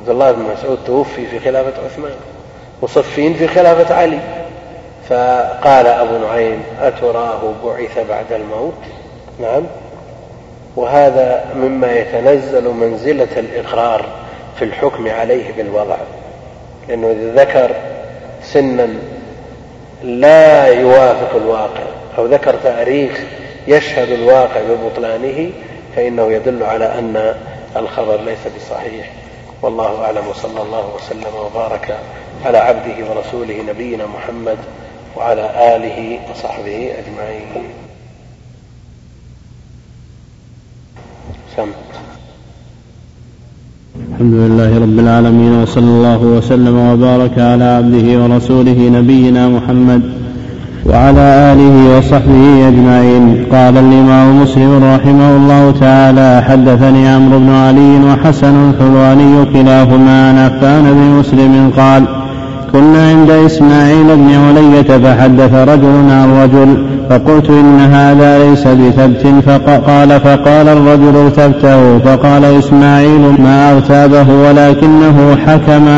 عبد الله بن مسعود توفي في خلافة عثمان وصفين في خلافة علي. فقال أبو نعيم أتراه بعث بعد الموت؟ نعم. وهذا مما يتنزل منزلة الإقرار في الحكم عليه بالوضع. لأنه إذا ذكر سنا لا يوافق الواقع أو ذكر تاريخ يشهد الواقع ببطلانه فإنه يدل على أن الخبر ليس بصحيح. والله أعلم وصلى الله وسلم وبارك على عبده ورسوله نبينا محمد وعلى آله وصحبه أجمعين. سم الحمد لله رب العالمين وصلى الله وسلم وبارك على عبده ورسوله نبينا محمد وعلى آله وصحبه أجمعين. قال الإمام مسلم رحمه الله تعالى حدثني عمرو بن علي وحسن الحلواني كلاهما عن عفان بن مسلم قال كنا عند إسماعيل بن علية فحدث رجل عن رجل فقلت إن هذا ليس بثبت فقال فقال الرجل ارتبته فقال إسماعيل ما أغتابه ولكنه حكم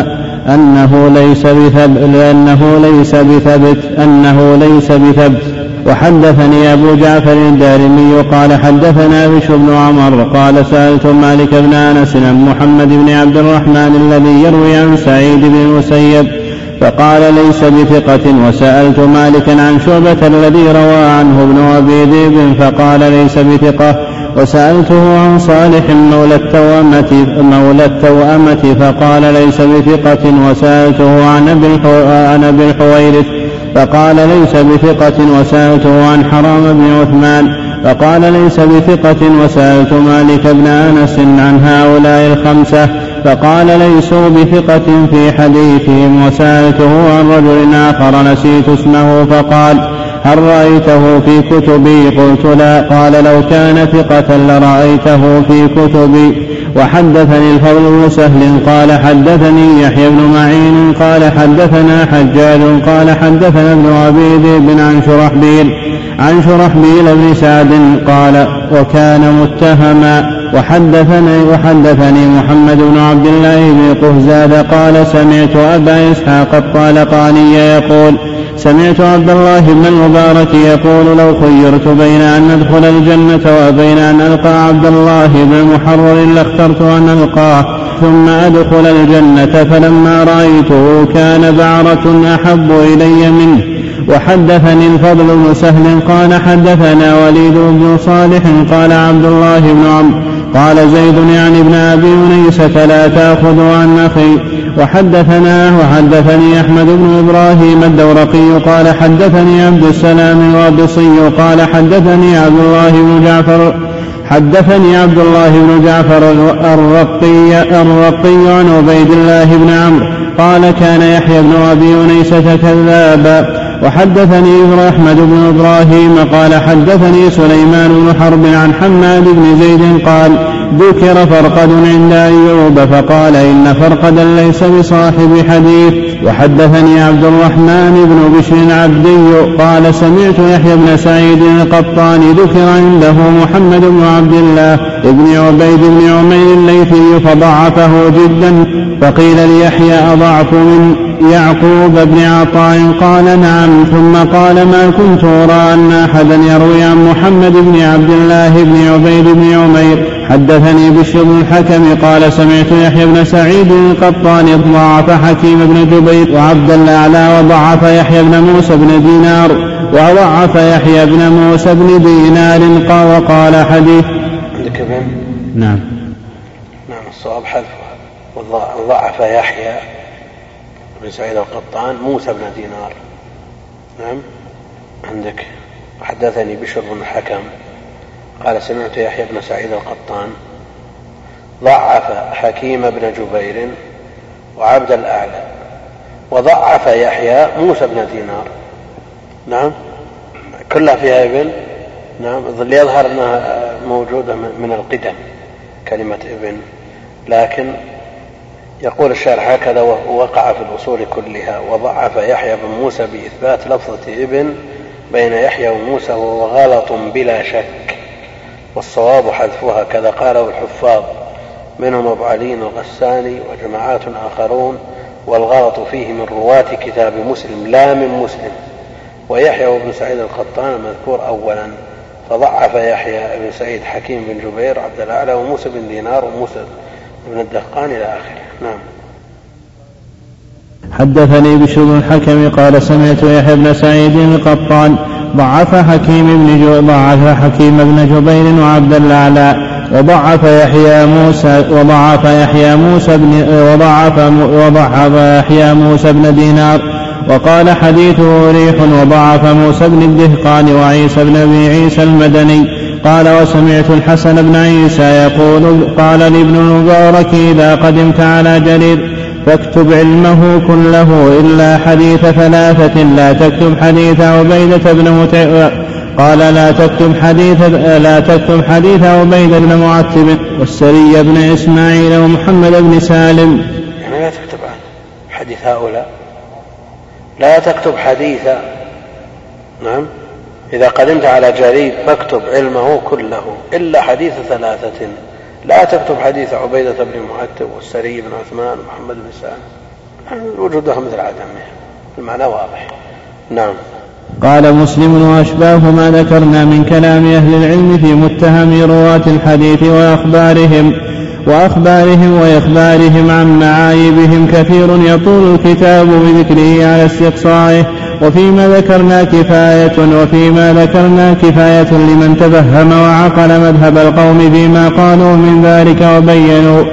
أنه ليس بثبت لأنه ليس بثبت أنه ليس بثبت. وحدثني أبو جعفر الدارمي قال حدثنا بشر بن عمر قال سألت مالك بن أنس عن محمد بن عبد الرحمن الذي يروي عن سعيد بن المسيب فقال ليس بثقة وسألت مالكا عن شعبة الذي روى عنه ابن أبي ذئب فقال ليس بثقة. وسألته عن صالح مولى التوأمة مولى التوأمة فقال ليس بثقة. وسألته عن أبي أبي الحويرث فقال ليس بثقة. وسألته عن حرام بن عثمان فقال ليس بثقة. وسألت مالك بن أنس عن هؤلاء الخمسة فقال ليسوا بثقة في حديثهم وسألته عن رجل آخر نسيت اسمه فقال هل رأيته في كتبي؟ قلت لا. قال لو كان ثقة لرأيته في كتبي. وحدثني الفضل بن سهل قال حدثني يحيى بن معين قال حدثنا حجاج قال حدثنا ابن أبي ذئب عن شرحبيل عن شرحبيل بن سعد قال وكان متهما وحدثني وحدثني محمد بن عبد الله بن قهزاد قال سمعت أبا إسحاق الطالقاني يقول سمعت عبد الله بن المبارك يقول لو خيرت بين أن ندخل الجنة وبين أن ألقى عبد الله بن محرر لاخترت أن ألقاه ثم أدخل الجنة فلما رأيته كان بعرة أحب إلي منه. وحدثني الفضل بن سهل قال حدثنا وليد بن صالح قال عبد الله بن عمرو قال زيد يعني ابن أبي انيسه لا تاخذ عن أخي. وحدثنا وحدثني أحمد بن إبراهيم الدورقي قال حدثني عبد السلام الوابصي قال حدثني عبد الله بن جعفر حدثني عبد الله بن جعفر الرقي الرقي عن عبيد الله بن عمرو قال كان يحيى بن أبي انيسه كذابا وحدثني أحمد بن إبراهيم قال حدثني سليمان بن حرب عن حماد بن زيد قال ذكر فرقد عند أيوب فقال إن فرقدا ليس بصاحب حديث وحدثني عبد الرحمن بن بشر العبدي قال سمعت يحيى بن سعيد القطان ذكر عنده محمد بن عبد الله بن عبيد بن عمير الليثي فضعفه جدا فقيل ليحيى أضعف من يعقوب بن عطاء قال نعم ثم قال ما كنت أرى أن أحدا يروي عن محمد بن عبد الله بن عبيد بن عمير. حدثني بشر بن الحكم قال سمعت يحيى بن سعيد القطان ضعف حكيم بن جبير وعبد الأعلى وضعف يحيى بن موسى بن دينار وضعف يحيى بن موسى بن دينار وقال حديث نعم. نعم الصواب حذفها وضعف يحيى بن سعيد القطان موسى بن دينار. نعم. عندك. حدثني بشر بن الحكم قال سمعت يحيى بن سعيد القطان. ضعف حكيم بن جبير وعبد الأعلى. وضعف يحيى موسى بن دينار. نعم. كلها فيها ابن. نعم. ليظهر أنها موجودة من القدم. كلمة ابن. لكن يقول الشارح هكذا وقع في الأصول كلها وضعف يحيى بن موسى بإثبات لفظة ابن بين يحيى وموسى وهو غلط بلا شك. والصواب حذفها كذا قاله الحفاظ منهم أبو علي الغساني وجماعات آخرون والغلط فيه من رواة كتاب مسلم لا من مسلم. ويحيى بن سعيد القطان المذكور أولا فضعف يحيى بن سعيد حكيم بن جبير عبد الأعلى وموسى بن دينار وموسى بن الدهقان إلى آخره. نعم. حدثني بشر بن الحكم قال سمعت يحيى بن سعيد القطان ضعف حكيم بن ضعف حكيم بن جبير وعبد الأعلى وضعف يحيى موسى وضعف يحيى موسى بن وضعف وضعف يحيى موسى بن دينار وقال حديثه ريح وضعف موسى بن الدهقان وعيسى بن أبي عيسى المدني قال وسمعت الحسن بن عيسى يقول قال لابن المبارك إذا قدمت على جرير فاكتب علمه كله إلا حديث ثلاثة لا تكتب حديث عبيدة بن مت... قال لا تكتب حديث لا تكتب حديث عبيدة بن معتب والسري بن إسماعيل ومحمد بن سالم. يعني لا تكتب حديث هؤلاء لا تكتب حديث نعم إذا قدمت على جرير فاكتب علمه كله إلا حديث ثلاثة. لا تكتب حديث عبيدة بن معتب والسري بن عثمان ومحمد بن سالم وجودها مثل عدمه. المعنى واضح. نعم. قال مسلم وأشباه ما ذكرنا من كلام أهل العلم في متهم رواة الحديث وأخبارهم وأخبارهم وإخبارهم عن معايبهم كثير يطول الكتاب بذكره على استقصائه وفيما ذكرنا كفاية وفيما ذكرنا كفاية لمن تفهم وعقل مذهب القوم فيما قالوا من ذلك وبينوا.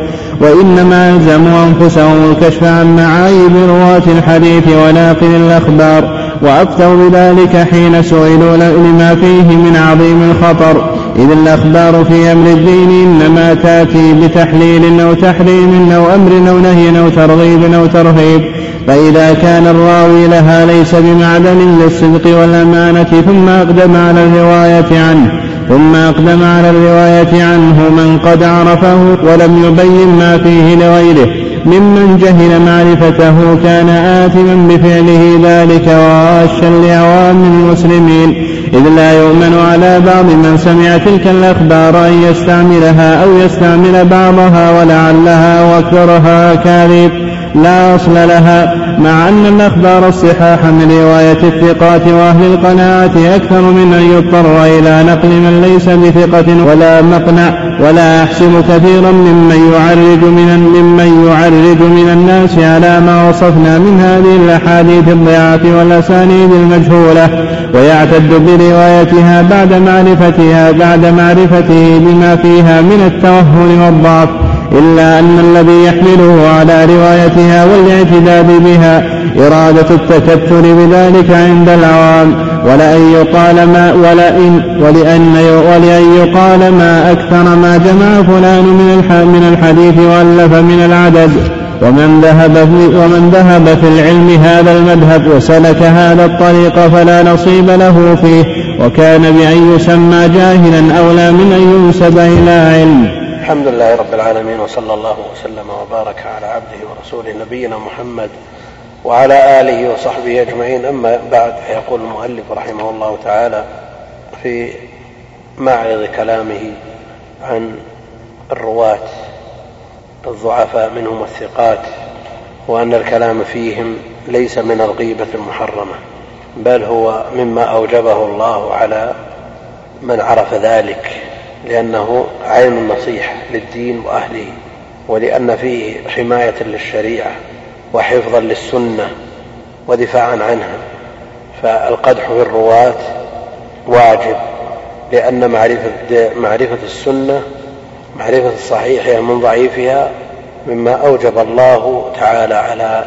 وإنما ألزموا أنفسهم الكشف عن معايب رواة الحديث وناقل الأخبار وأفتوا بذلك حين سئلوا لما فيه من عظيم الخطر. إذ الأخبار في أمر الدين إنما تأتي بتحليل أو تحريم أو أمر أو نهي أو ترغيب أو ترهيب فإذا كان الراوي لها ليس بمعدن للصدق والأمانة ثم أقدم على الرواية عنه ثم أقدم على الرواية عنه من قد عرفه ولم يبين ما فيه لغيره. ممن جهل معرفته كان آثما بفعله ذلك وغاشا لعوام المسلمين إذ لا يؤمن على بعض من سمع تلك الأخبار أن يستعملها أو يستعمل بعضها ولعلها وأكثرها أكاذيب لا أصل لها مع أن الأخبار الصحاح من رواية الثقات وأهل القناعة أكثر من أن يضطر إلى نقل من ليس بثقة ولا مقنع ولا أحسب كثيرا ممن يعرج من ممن يعرج من الناس على ما وصفنا من هذه الأحاديث الضعاف والأسانيد المجهولة ويعتد بروايتها بعد معرفتها بعد معرفته بما فيها من التوهن والضعف إلا أن الذي يحمله على روايتها والاعتداد بها إرادة التكثر بذلك عند العوام. ولأن يقال ما ولئن ولأن ولأن يقال ما أكثر ما جمع فلان من من الحديث وألف من العدد. ومن ذهب في ومن ذهب في العلم هذا المذهب وسلك هذا الطريق فلا نصيب له فيه. وكان بأن يسمى جاهلا أولى من أن ينسب إلى علم. الحمد لله رب العالمين وصلى الله وسلم وبارك على عبده ورسوله نبينا محمد وعلى آله وصحبه أجمعين. أما بعد فيقول المؤلف رحمه الله تعالى في معرض كلامه عن الرواة الضعفاء منهم الثقات وأن الكلام فيهم ليس من الغيبة المحرمة بل هو مما أوجبه الله على من عرف ذلك لأنه عين النصيحة للدين وأهله ولأن فيه حماية للشريعة. وحفظا للسنة ودفاعا عنها. فالقدح في الرواة واجب لأن معرفة, معرفة السنة معرفة الصحيح من ضعيفها مما أوجب الله تعالى على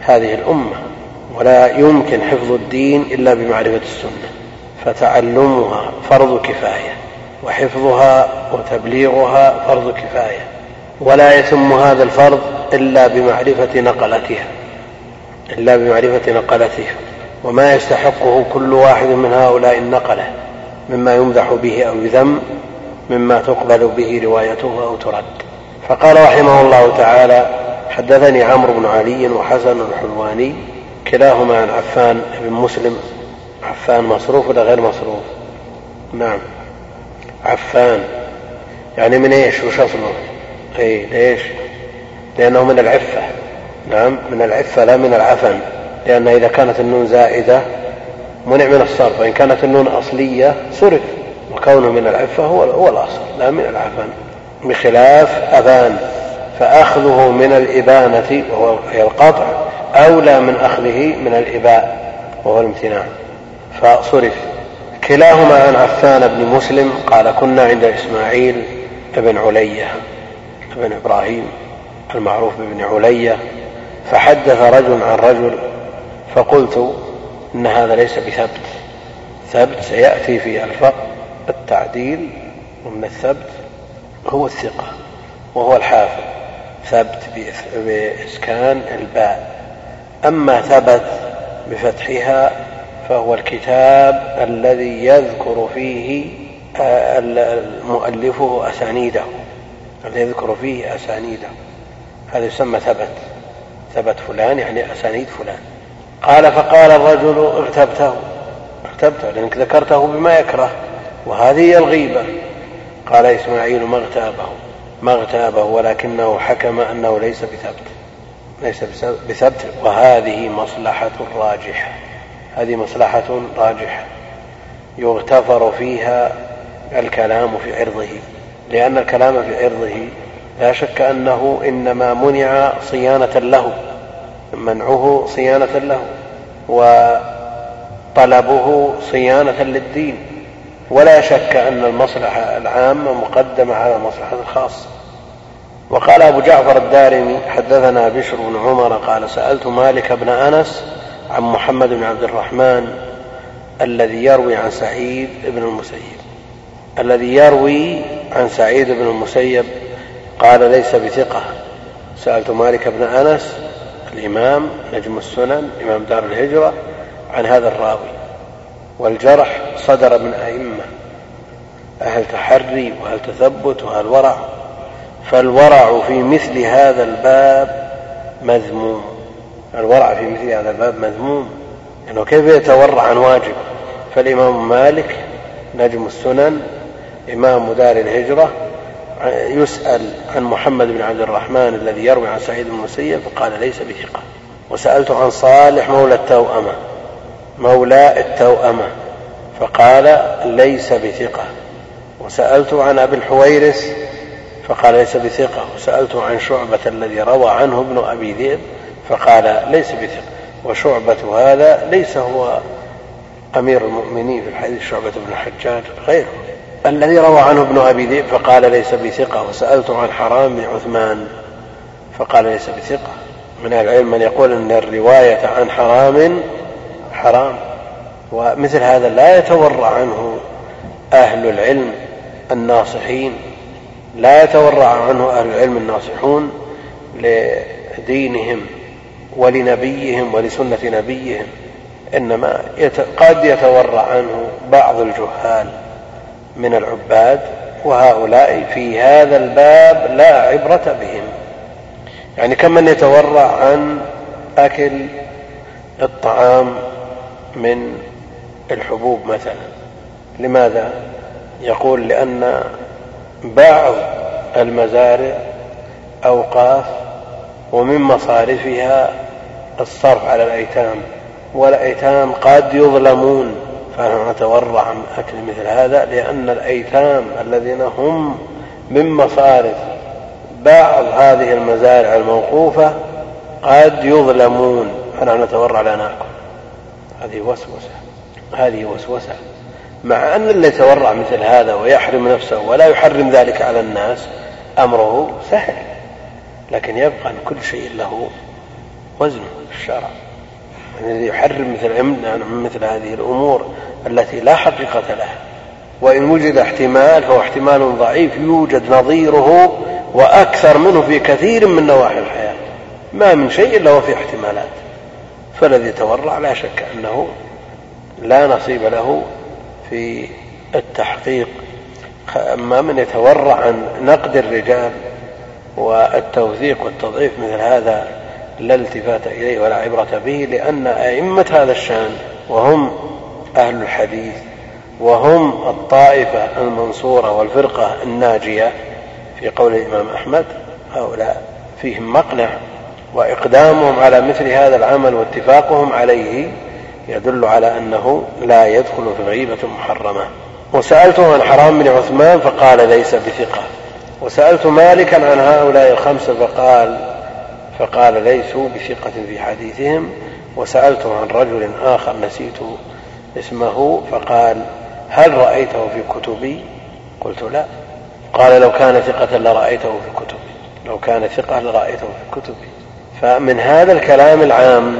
هذه الأمة. ولا يمكن حفظ الدين إلا بمعرفة السنة. فتعلمها فرض كفاية وحفظها وتبليغها فرض كفاية. ولا يتم هذا الفرض إلا بمعرفة نقلتها إلا بمعرفة نقلتها وما يستحقه كل واحد من هؤلاء النقلة مما يمدح به أو يذم مما تقبل به روايته أو ترد. فقال رحمه الله تعالى حدثني عمرو بن علي وحسن الحلواني كلاهما عن عفان بن مسلم عفان مصروف ولا غير مصروف؟ نعم. عفان. يعني من إيش؟ وش أصله؟ اي ليش؟ لأنه من العفة. نعم من العفة لا من العفن. لأن إذا كانت النون زائدة منع من الصرف. وإن كانت النون أصلية صرف. وكونه من العفة هو, هو الأصل لا من العفن. بخلاف أبان فأخذه من الإبانة وهو هي القطع أولى من أخذه من الإباء وهو الامتناع. فصرف. كلاهما عن عفان بن مسلم قال كنا عند إسماعيل بن علية. بن إبراهيم المعروف بابن علية فحدث رجل عن رجل فقلت إن هذا ليس بثبت. ثبت سيأتي في الفقه التعديل ومن الثبت هو الثقة وهو الحافظ. ثبت بإسكان الباء. أما ثبت بفتحها فهو الكتاب الذي يذكر فيه مؤلفه أسانيده. الذي يذكر فيه أسانيده هذا يسمى ثبت. ثبت فلان يعني أسانيد فلان. قال فقال الرجل اغتبته. اغتبته لأنك ذكرته بما يكره وهذه هي الغيبة. قال إسماعيل ما اغتابه. ما اغتابه ولكنه حكم أنه ليس بثبت. ليس بثبت وهذه مصلحة راجحة. هذه مصلحة راجحة. يغتفر فيها الكلام في عرضه. لأن الكلام في عرضه لا شك أنه إنما منع صيانة له منعه صيانة له وطلبه صيانة للدين. ولا شك أن المصلحة العامة مقدمة على المصلحة الخاصة. وقال أبو جعفر الدارمي حدثنا بشر بن عمر قال سألت مالك بن أنس عن محمد بن عبد الرحمن الذي يروي عن سعيد بن المسيب. الذي يروي عن سعيد بن المسيب قال ليس بثقة. سألت مالك بن أنس الإمام نجم السنن إمام دار الهجرة عن هذا الراوي. والجرح صدر من أئمة. أهل تحري وهل تثبت وهل ورع؟ فالورع في مثل هذا الباب مذموم. الورع في مثل هذا الباب مذموم. لأنه كيف يتورع عن واجب؟ فالإمام مالك نجم السنن إمام دار الهجرة يسأل عن محمد بن عبد الرحمن الذي يروي عن سعيد بن المسيب فقال ليس بثقة وسألت عن صالح مولى التوأمة مولى التوأمة فقال ليس بثقة. وسألت عن أبي الحويرث فقال ليس بثقة. وسألته عن شعبة الذي روى عنه ابن أبي ذئب فقال ليس بثقة. وشعبة هذا ليس هو أمير المؤمنين في الحديث شعبة بن الحجاج غيره. الذي روى عنه ابن أبي ذئب فقال ليس بثقة وسألته عن حرام بن عثمان فقال ليس بثقة من أهل العلم من يقول أن الرواية عن حرام حرام ومثل هذا لا يتورع عنه أهل العلم الناصحين لا يتورع عنه أهل العلم الناصحون لدينهم ولنبيهم ولسنة نبيهم إنما قد يتورع عنه بعض الجهال. من العباد وهؤلاء في هذا الباب لا عبرة بهم. يعني كم من يتورع عن أكل الطعام من الحبوب مثلا؟ لماذا؟ يقول لأن بعض المزارع أوقاف ومن مصارفها الصرف على الأيتام والأيتام قد يظلمون. فنحن نتورع عن أكل مثل هذا لأن الأيتام الذين هم من مصارف بعض هذه المزارع الموقوفة قد يظلمون. فنحن نتورع لا نأكل. هذه وسوسة. هذه وسوسة. مع أن اللي يتورع مثل هذا ويحرم نفسه ولا يحرم ذلك على الناس أمره سهل. لكن يبقى أن كل شيء له وزنه في الشرع. الذي يحرم مثل مثل هذه الأمور التي لا حقيقة لها. وإن وجد احتمال فهو احتمال ضعيف يوجد نظيره وأكثر منه في كثير من نواحي الحياة. ما من شيء إلا وفي احتمالات. فالذي يتورع لا شك أنه لا نصيب له في التحقيق. أما من يتورع عن نقد الرجال والتوثيق والتضعيف مثل هذا لا التفات إليه ولا عبرة به لأن أئمة هذا الشأن وهم أهل الحديث وهم الطائفة المنصورة والفرقة الناجية. في قول الإمام أحمد هؤلاء فيهم مقنع وإقدامهم على مثل هذا العمل واتفاقهم عليه يدل على أنه لا يدخل في الغيبة المحرمة وسألته عن حرام بن عثمان فقال ليس بثقة. وسألت مالكا عن هؤلاء الخمسة فقال فقال ليسوا بثقة في حديثهم وسألته عن رجل آخر نسيت اسمه فقال هل رأيته في كتبي؟ قلت لا. قال لو كان ثقة لرأيته في كتبي لو كان ثقة لرأيته في كتبي. فمن هذا الكلام العام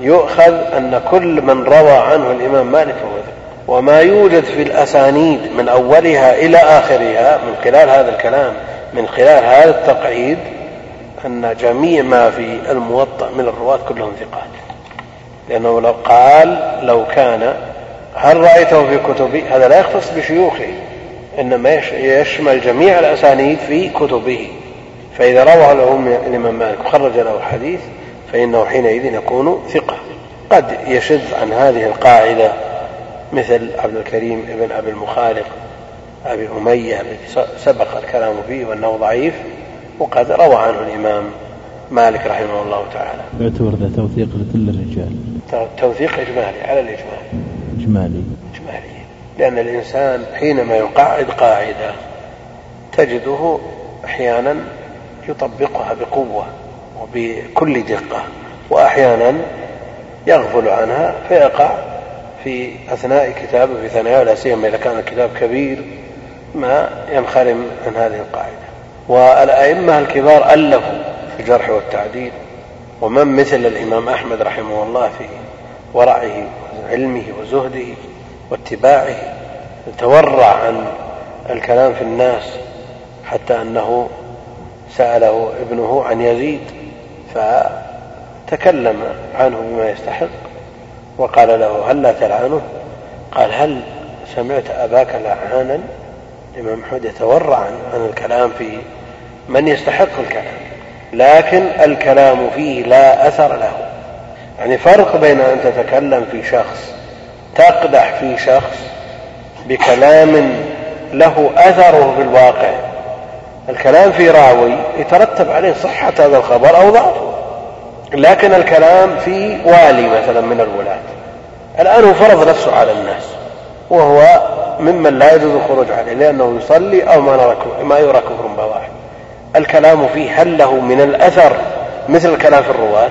يؤخذ أن كل من روى عنه الإمام مالك فهو ثقة وما يوجد في الأسانيد من أولها إلى آخرها من خلال هذا الكلام من خلال هذا التقعيد أن جميع ما في الموطأ من الرواة كلهم ثقات. لأنه لو قال لو كان هل رأيته في كتبي هذا لا يختص بشيوخه إنما يشمل جميع الأسانيد في كتبه. فإذا روى له الإمام مالك وخرج له الحديث فإنه حينئذ يكون ثقة. قد يشذ عن هذه القاعدة مثل عبد الكريم بن أبي المخالق أبي أمية الذي سبق الكلام فيه وأنه ضعيف. وقد روى عنه الإمام مالك رحمه الله تعالى. يعتبر ذا توثيق لكل الرجال. توثيق إجمالي على الإجمال. إجمالي. إجمالي. لأن الإنسان حينما يقعد قاعدة تجده أحيانا يطبقها بقوة وبكل دقة وأحيانا يغفل عنها فيقع في أثناء كتابه في ثناياه لا سيما إذا كان الكتاب كبير ما ينخرم عن هذه القاعدة. والأئمة الكبار ألفوا في الجرح والتعديل. ومن مثل الإمام أحمد رحمه الله في ورعه وعلمه وزهده واتباعه تورع عن الكلام في الناس حتى أنه سأله ابنه عن يزيد فتكلم عنه بما يستحق وقال له هل لا تلعنه؟ قال هل سمعت أباك لعانا؟ الإمام محمد يتورع عن الكلام في من يستحق الكلام لكن الكلام فيه لا أثر له. يعني فرق بين أن تتكلم في شخص تقدح في شخص بكلام له أثره في الواقع. الكلام في راوي يترتب عليه صحة هذا الخبر أو ضعفه لكن الكلام في والي مثلا من الولاة. الآن هو فرض نفسه على الناس وهو ممن لا يجوز الخروج عليه لأنه يصلي أو ما, نرى ما يرى كفر بواحد الكلام فيه هل له من الأثر مثل الكلام في الرواة؟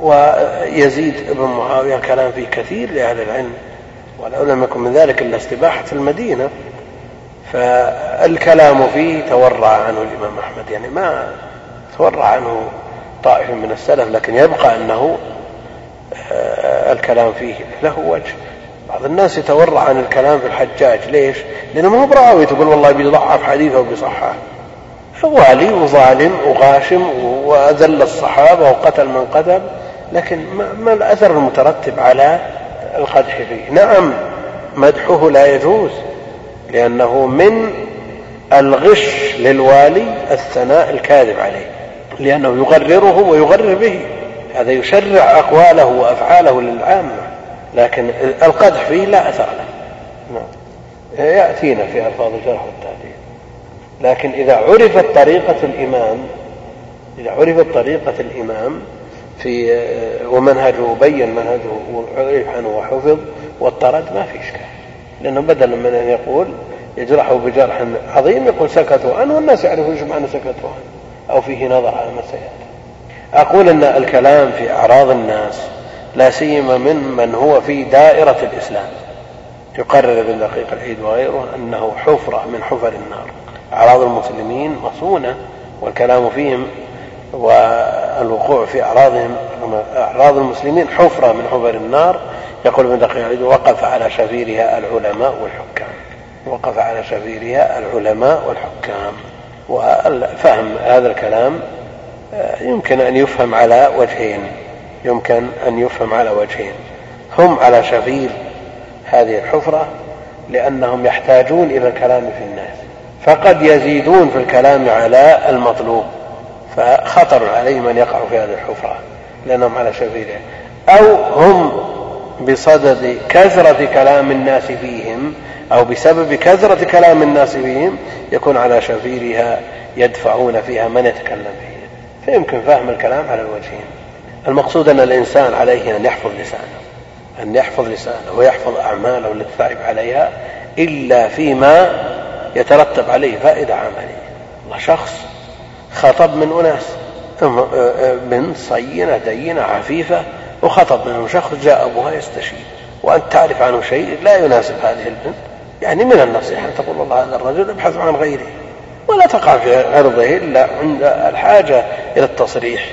ويزيد بن معاوية الكلام فيه كثير لأهل العلم ولو لم يكن من ذلك إلا استباحة المدينة. فالكلام فيه تورع عنه الإمام أحمد يعني ما تورع عنه طائف من السلف لكن يبقى أنه آه، الكلام فيه له وجه. بعض الناس يتورع عن الكلام في الحجاج. ليش؟ لأنه ما هو براوي تقول والله بيضعف حديثه وبيصحح والي وظالم وغاشم وأذل الصحابة وقتل من قتل لكن ما الأثر المترتب على القدح فيه؟ نعم مدحه لا يجوز لأنه من الغش للوالي الثناء الكاذب عليه لأنه يغرره ويغرر به. هذا يشرع أقواله وأفعاله للعامة. لكن القدح فيه لا أثر له. نعم. يأتينا في ألفاظ الجرح والتعديل. لكن إذا عرفت طريقة الإمام إذا عرفت طريقة الإمام في ومنهجه بين منهجه وعرف عنه وحفظ واضطرد ما في إشكال. لأنه بدلا من أن يقول يجرحه بجرح عظيم يقول سكتوا عنه والناس يعرفون إيش معنى سكتوا عنه أو فيه نظر على ما سيأتي. أقول أن الكلام في أعراض الناس لا سيما من من هو في دائرة الإسلام. يقرر ابن دقيق العيد وغيره أنه حفرة من حفر النار. أعراض المسلمين مصونة والكلام فيهم والوقوع في أعراضهم أعراض المسلمين حفرة من حفر النار. يقول ابن دقيق العيد وقف على شفيرها العلماء والحكام. وقف على شفيرها العلماء والحكام. وفهم هذا الكلام آه، يمكن أن يفهم على وجهين. يمكن أن يفهم على وجهين. هم على شفير هذه الحفرة لأنهم يحتاجون إلى الكلام في الناس فقد يزيدون في الكلام على المطلوب فخطر عليهم أن يقعوا في هذه الحفرة لأنهم على شفيرها أو هم بصدد كثرة كلام الناس فيهم أو بسبب كثرة كلام الناس فيهم يكون على شفيرها يدفعون فيها من يتكلم فيها. فيمكن فهم الكلام على الوجهين. المقصود أن الإنسان عليه أن يحفظ لسانه أن يحفظ لسانه ويحفظ أعماله التي تعب عليها إلا فيما يترتب عليه فائدة عملية. الله شخص خطب من أناس بنت صينة دينة عفيفة وخطب منهم شخص جاء أبوها يستشير. وأنت تعرف عنه شيء لا يناسب هذه البنت. يعني من النصيحة أن تقول والله هذا الرجل ابحث عن غيره. ولا تقع في عرضه إلا عند الحاجة إلى التصريح.